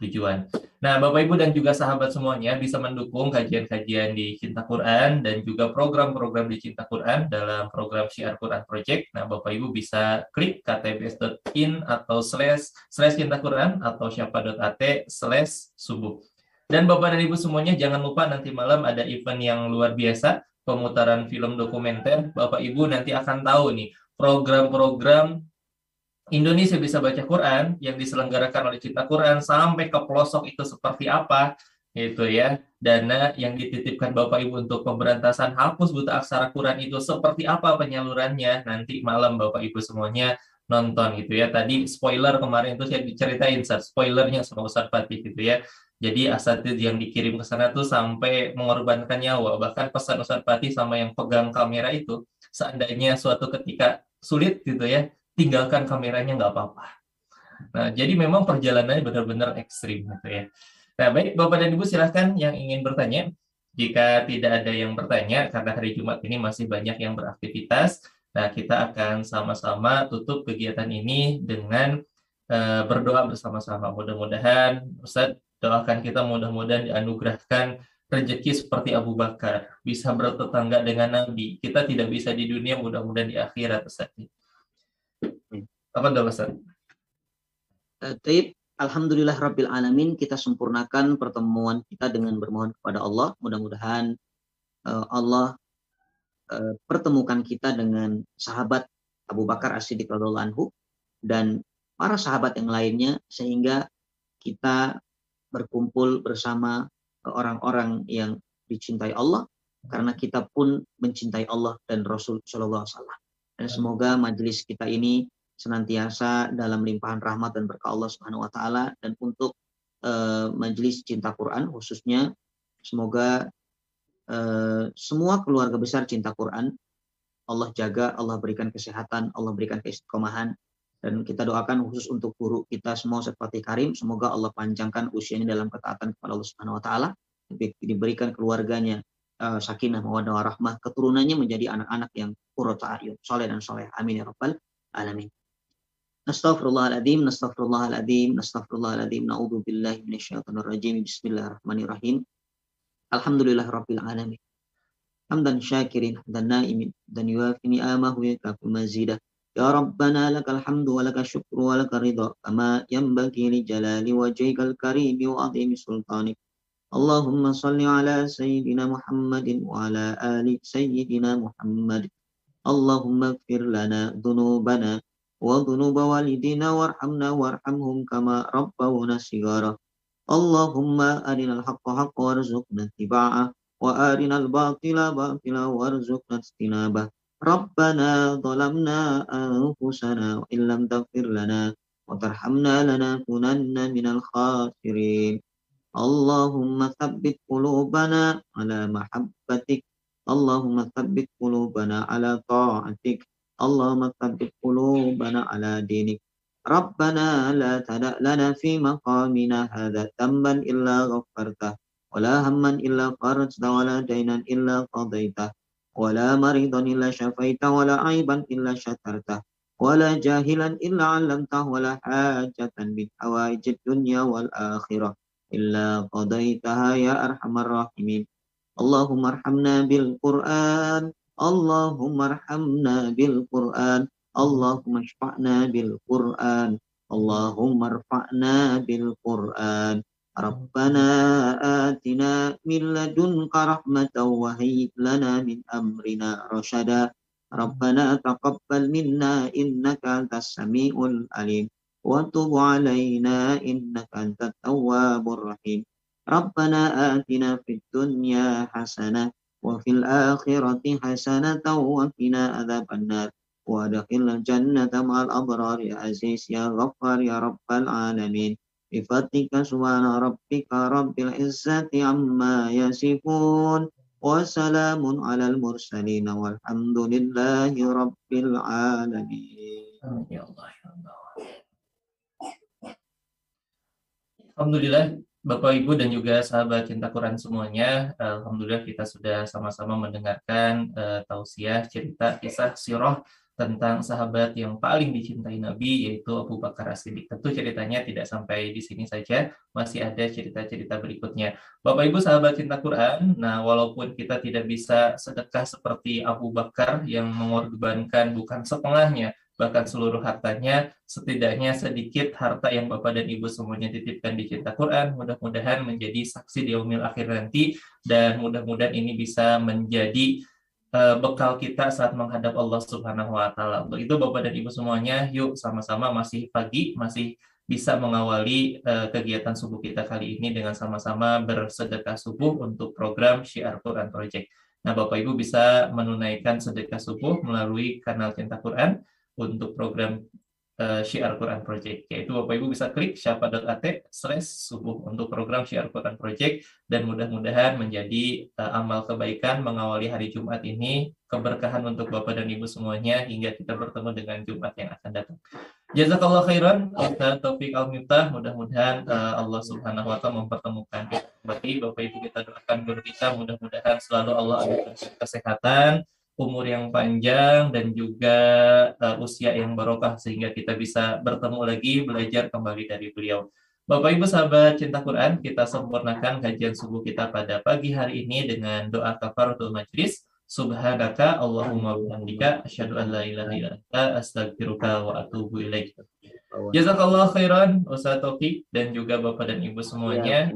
tujuan. Nah, Bapak Ibu dan juga sahabat semuanya bisa mendukung kajian-kajian di Cinta Quran dan juga program-program di Cinta Quran dalam program Syiar Quran Project. Nah, Bapak Ibu bisa klik ktbs.in atau slash slash Cinta Quran atau siapa.at slash subuh. Dan Bapak dan Ibu semuanya jangan lupa nanti malam ada event yang luar biasa, pemutaran film dokumenter. Bapak Ibu nanti akan tahu nih program-program Indonesia bisa baca Quran yang diselenggarakan oleh Cinta Quran sampai ke pelosok itu seperti apa itu ya. Dana yang dititipkan Bapak Ibu untuk pemberantasan hapus buta aksara Quran itu seperti apa penyalurannya? Nanti malam Bapak Ibu semuanya nonton gitu ya. Tadi spoiler kemarin itu saya diceritain spoilernya sama Ustaz Fatih gitu ya jadi asatid yang dikirim ke sana tuh sampai mengorbankan nyawa bahkan pesan Ustaz Fatih sama yang pegang kamera itu seandainya suatu ketika sulit gitu ya tinggalkan kameranya nggak apa-apa nah jadi memang perjalanannya benar-benar ekstrim gitu ya Nah, baik Bapak dan Ibu silahkan yang ingin bertanya. Jika tidak ada yang bertanya, karena hari Jumat ini masih banyak yang beraktivitas, nah kita akan sama-sama tutup kegiatan ini dengan uh, berdoa bersama-sama. Mudah-mudahan Ustaz doakan kita mudah-mudahan dianugerahkan rezeki seperti Abu Bakar, bisa bertetangga dengan Nabi. Kita tidak bisa di dunia, mudah-mudahan di akhirat Ustaz. Apa doa Ustaz? Uh, Alhamdulillah Rabbil Alamin kita sempurnakan pertemuan kita dengan bermohon kepada Allah. Mudah-mudahan uh, Allah uh, pertemukan kita dengan sahabat Abu Bakar As-Siddiq anhu dan para sahabat yang lainnya sehingga kita berkumpul bersama orang-orang yang dicintai Allah karena kita pun mencintai Allah dan Rasul Shallallahu Alaihi Wasallam. Dan semoga majelis kita ini senantiasa dalam limpahan rahmat dan berkah Allah Subhanahu wa taala dan untuk uh, majelis cinta Quran khususnya semoga uh, semua keluarga besar cinta Quran Allah jaga, Allah berikan kesehatan, Allah berikan keistiqomahan dan kita doakan khusus untuk guru kita semua seperti Karim semoga Allah panjangkan usianya dalam ketaatan kepada Allah Subhanahu wa taala diberikan keluarganya uh, sakinah mawaddah warahmah keturunannya menjadi anak-anak yang qurrata ayun soleh dan soleh amin ya rabbal alamin Astaghfirullahaladzim, astaghfirullahaladzim, astaghfirullahaladzim. Na'udhu billahi minasyaitonir rajim. Bismillahirrahmanirrahim. Alhamdulillah rabbil alamin. Hamdan syakirin, hamdan naimin, dan yuafi ni'amahu yakafu mazidah. يا ربنا لك الحمد ولك الشكر ولك الرضا كما ينبغي لجلال وجهك الكريم وعظيم سلطانك. اللهم صل على سيدنا محمد وعلى آل سيدنا محمد. اللهم اغفر لنا ذنوبنا وذنوب والدينا وارحمنا وارحمهم كما ربونا صغارا. اللهم أرنا الحق حقا وارزقنا اتباعه وأرنا الباطل باطلا وارزقنا اجتنابه. ربنا ظلمنا أنفسنا وإن لم تغفر لنا وترحمنا لنكونن من الخاسرين اللهم ثبت قلوبنا على محبتك اللهم ثبت قلوبنا على طاعتك اللهم ثبت قلوبنا على دينك ربنا لا تدع لنا في مقامنا هذا ذنبا إلا غفرته ولا هما إلا فرجته ولا دينا إلا قضيته ولا مريضا إلا شفيته ولا عيبا إلا شترته ولا جاهلا إلا علمته ولا حاجة من حوائج الدنيا والآخرة إلا قضيتها يا أرحم الراحمين. اللهم ارحمنا بالقرآن اللهم ارحمنا بالقرآن اللهم اشفعنا بالقرآن اللهم ارفعنا بالقرآن. ربنا آتنا من لدنك رحمة وهيئ لنا من أمرنا رشدا. ربنا تقبل منا إنك أنت السميع العليم. وتب علينا إنك أنت التواب الرحيم. ربنا آتنا في الدنيا حسنة وفي الآخرة حسنة وقنا عذاب النار. وادخل الجنة مع الأبرار يا عزيز يا غفار يا رب العالمين. bifatika subhana rabbika rabbil izzati amma yasifun wa salamun alal mursalin walhamdulillahi rabbil alamin. Ya ya alhamdulillah Bapak Ibu dan juga sahabat cinta Quran semuanya, Alhamdulillah kita sudah sama-sama mendengarkan uh, tausiah cerita kisah siroh tentang sahabat yang paling dicintai Nabi yaitu Abu Bakar As-Siddiq. Tentu ceritanya tidak sampai di sini saja, masih ada cerita-cerita berikutnya. Bapak Ibu sahabat cinta Quran, nah walaupun kita tidak bisa sedekah seperti Abu Bakar yang mengorbankan bukan setengahnya, bahkan seluruh hartanya, setidaknya sedikit harta yang Bapak dan Ibu semuanya titipkan di Cinta Quran, mudah-mudahan menjadi saksi di umil akhir nanti, dan mudah-mudahan ini bisa menjadi uh, bekal kita saat menghadap Allah Subhanahu wa taala. Untuk itu Bapak dan Ibu semuanya, yuk sama-sama masih pagi, masih bisa mengawali uh, kegiatan subuh kita kali ini dengan sama-sama bersedekah subuh untuk program Syiar Quran Project. Nah, Bapak Ibu bisa menunaikan sedekah subuh melalui kanal Cinta Quran untuk program uh, Syiar Quran Project. Yaitu Bapak Ibu bisa klik syapa.at slash subuh untuk program Syiar Quran Project dan mudah-mudahan menjadi uh, amal kebaikan mengawali hari Jumat ini keberkahan untuk Bapak dan Ibu semuanya hingga kita bertemu dengan Jumat yang akan datang. Jazakallah khairan, Ustaz Taufik Al-Miftah. Mudah-mudahan uh, Allah Subhanahu wa taala mempertemukan kita. Bapak Ibu kita doakan guru mudah-mudahan selalu Allah berikan kesehatan, umur yang panjang dan juga uh, usia yang barokah sehingga kita bisa bertemu lagi belajar kembali dari beliau. Bapak Ibu sahabat cinta Quran, kita sempurnakan kajian subuh kita pada pagi hari ini dengan doa kafaratul majlis. Subhanaka Allahumma bihamdika asyhadu an la ilaha illa anta astaghfiruka wa atubu ilaik. Jazakallah khairan Ustaz Taufik dan juga Bapak dan Ibu semuanya.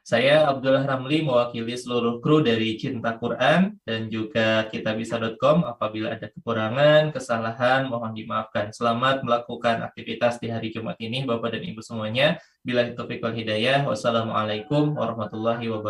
Saya Abdullah Ramli mewakili seluruh kru dari Cinta Quran dan juga kitabisa.com. Apabila ada kekurangan, kesalahan, mohon dimaafkan. Selamat melakukan aktivitas di hari Jumat ini Bapak dan Ibu semuanya. Bila itu wal hidayah. Wassalamualaikum warahmatullahi wabarakatuh.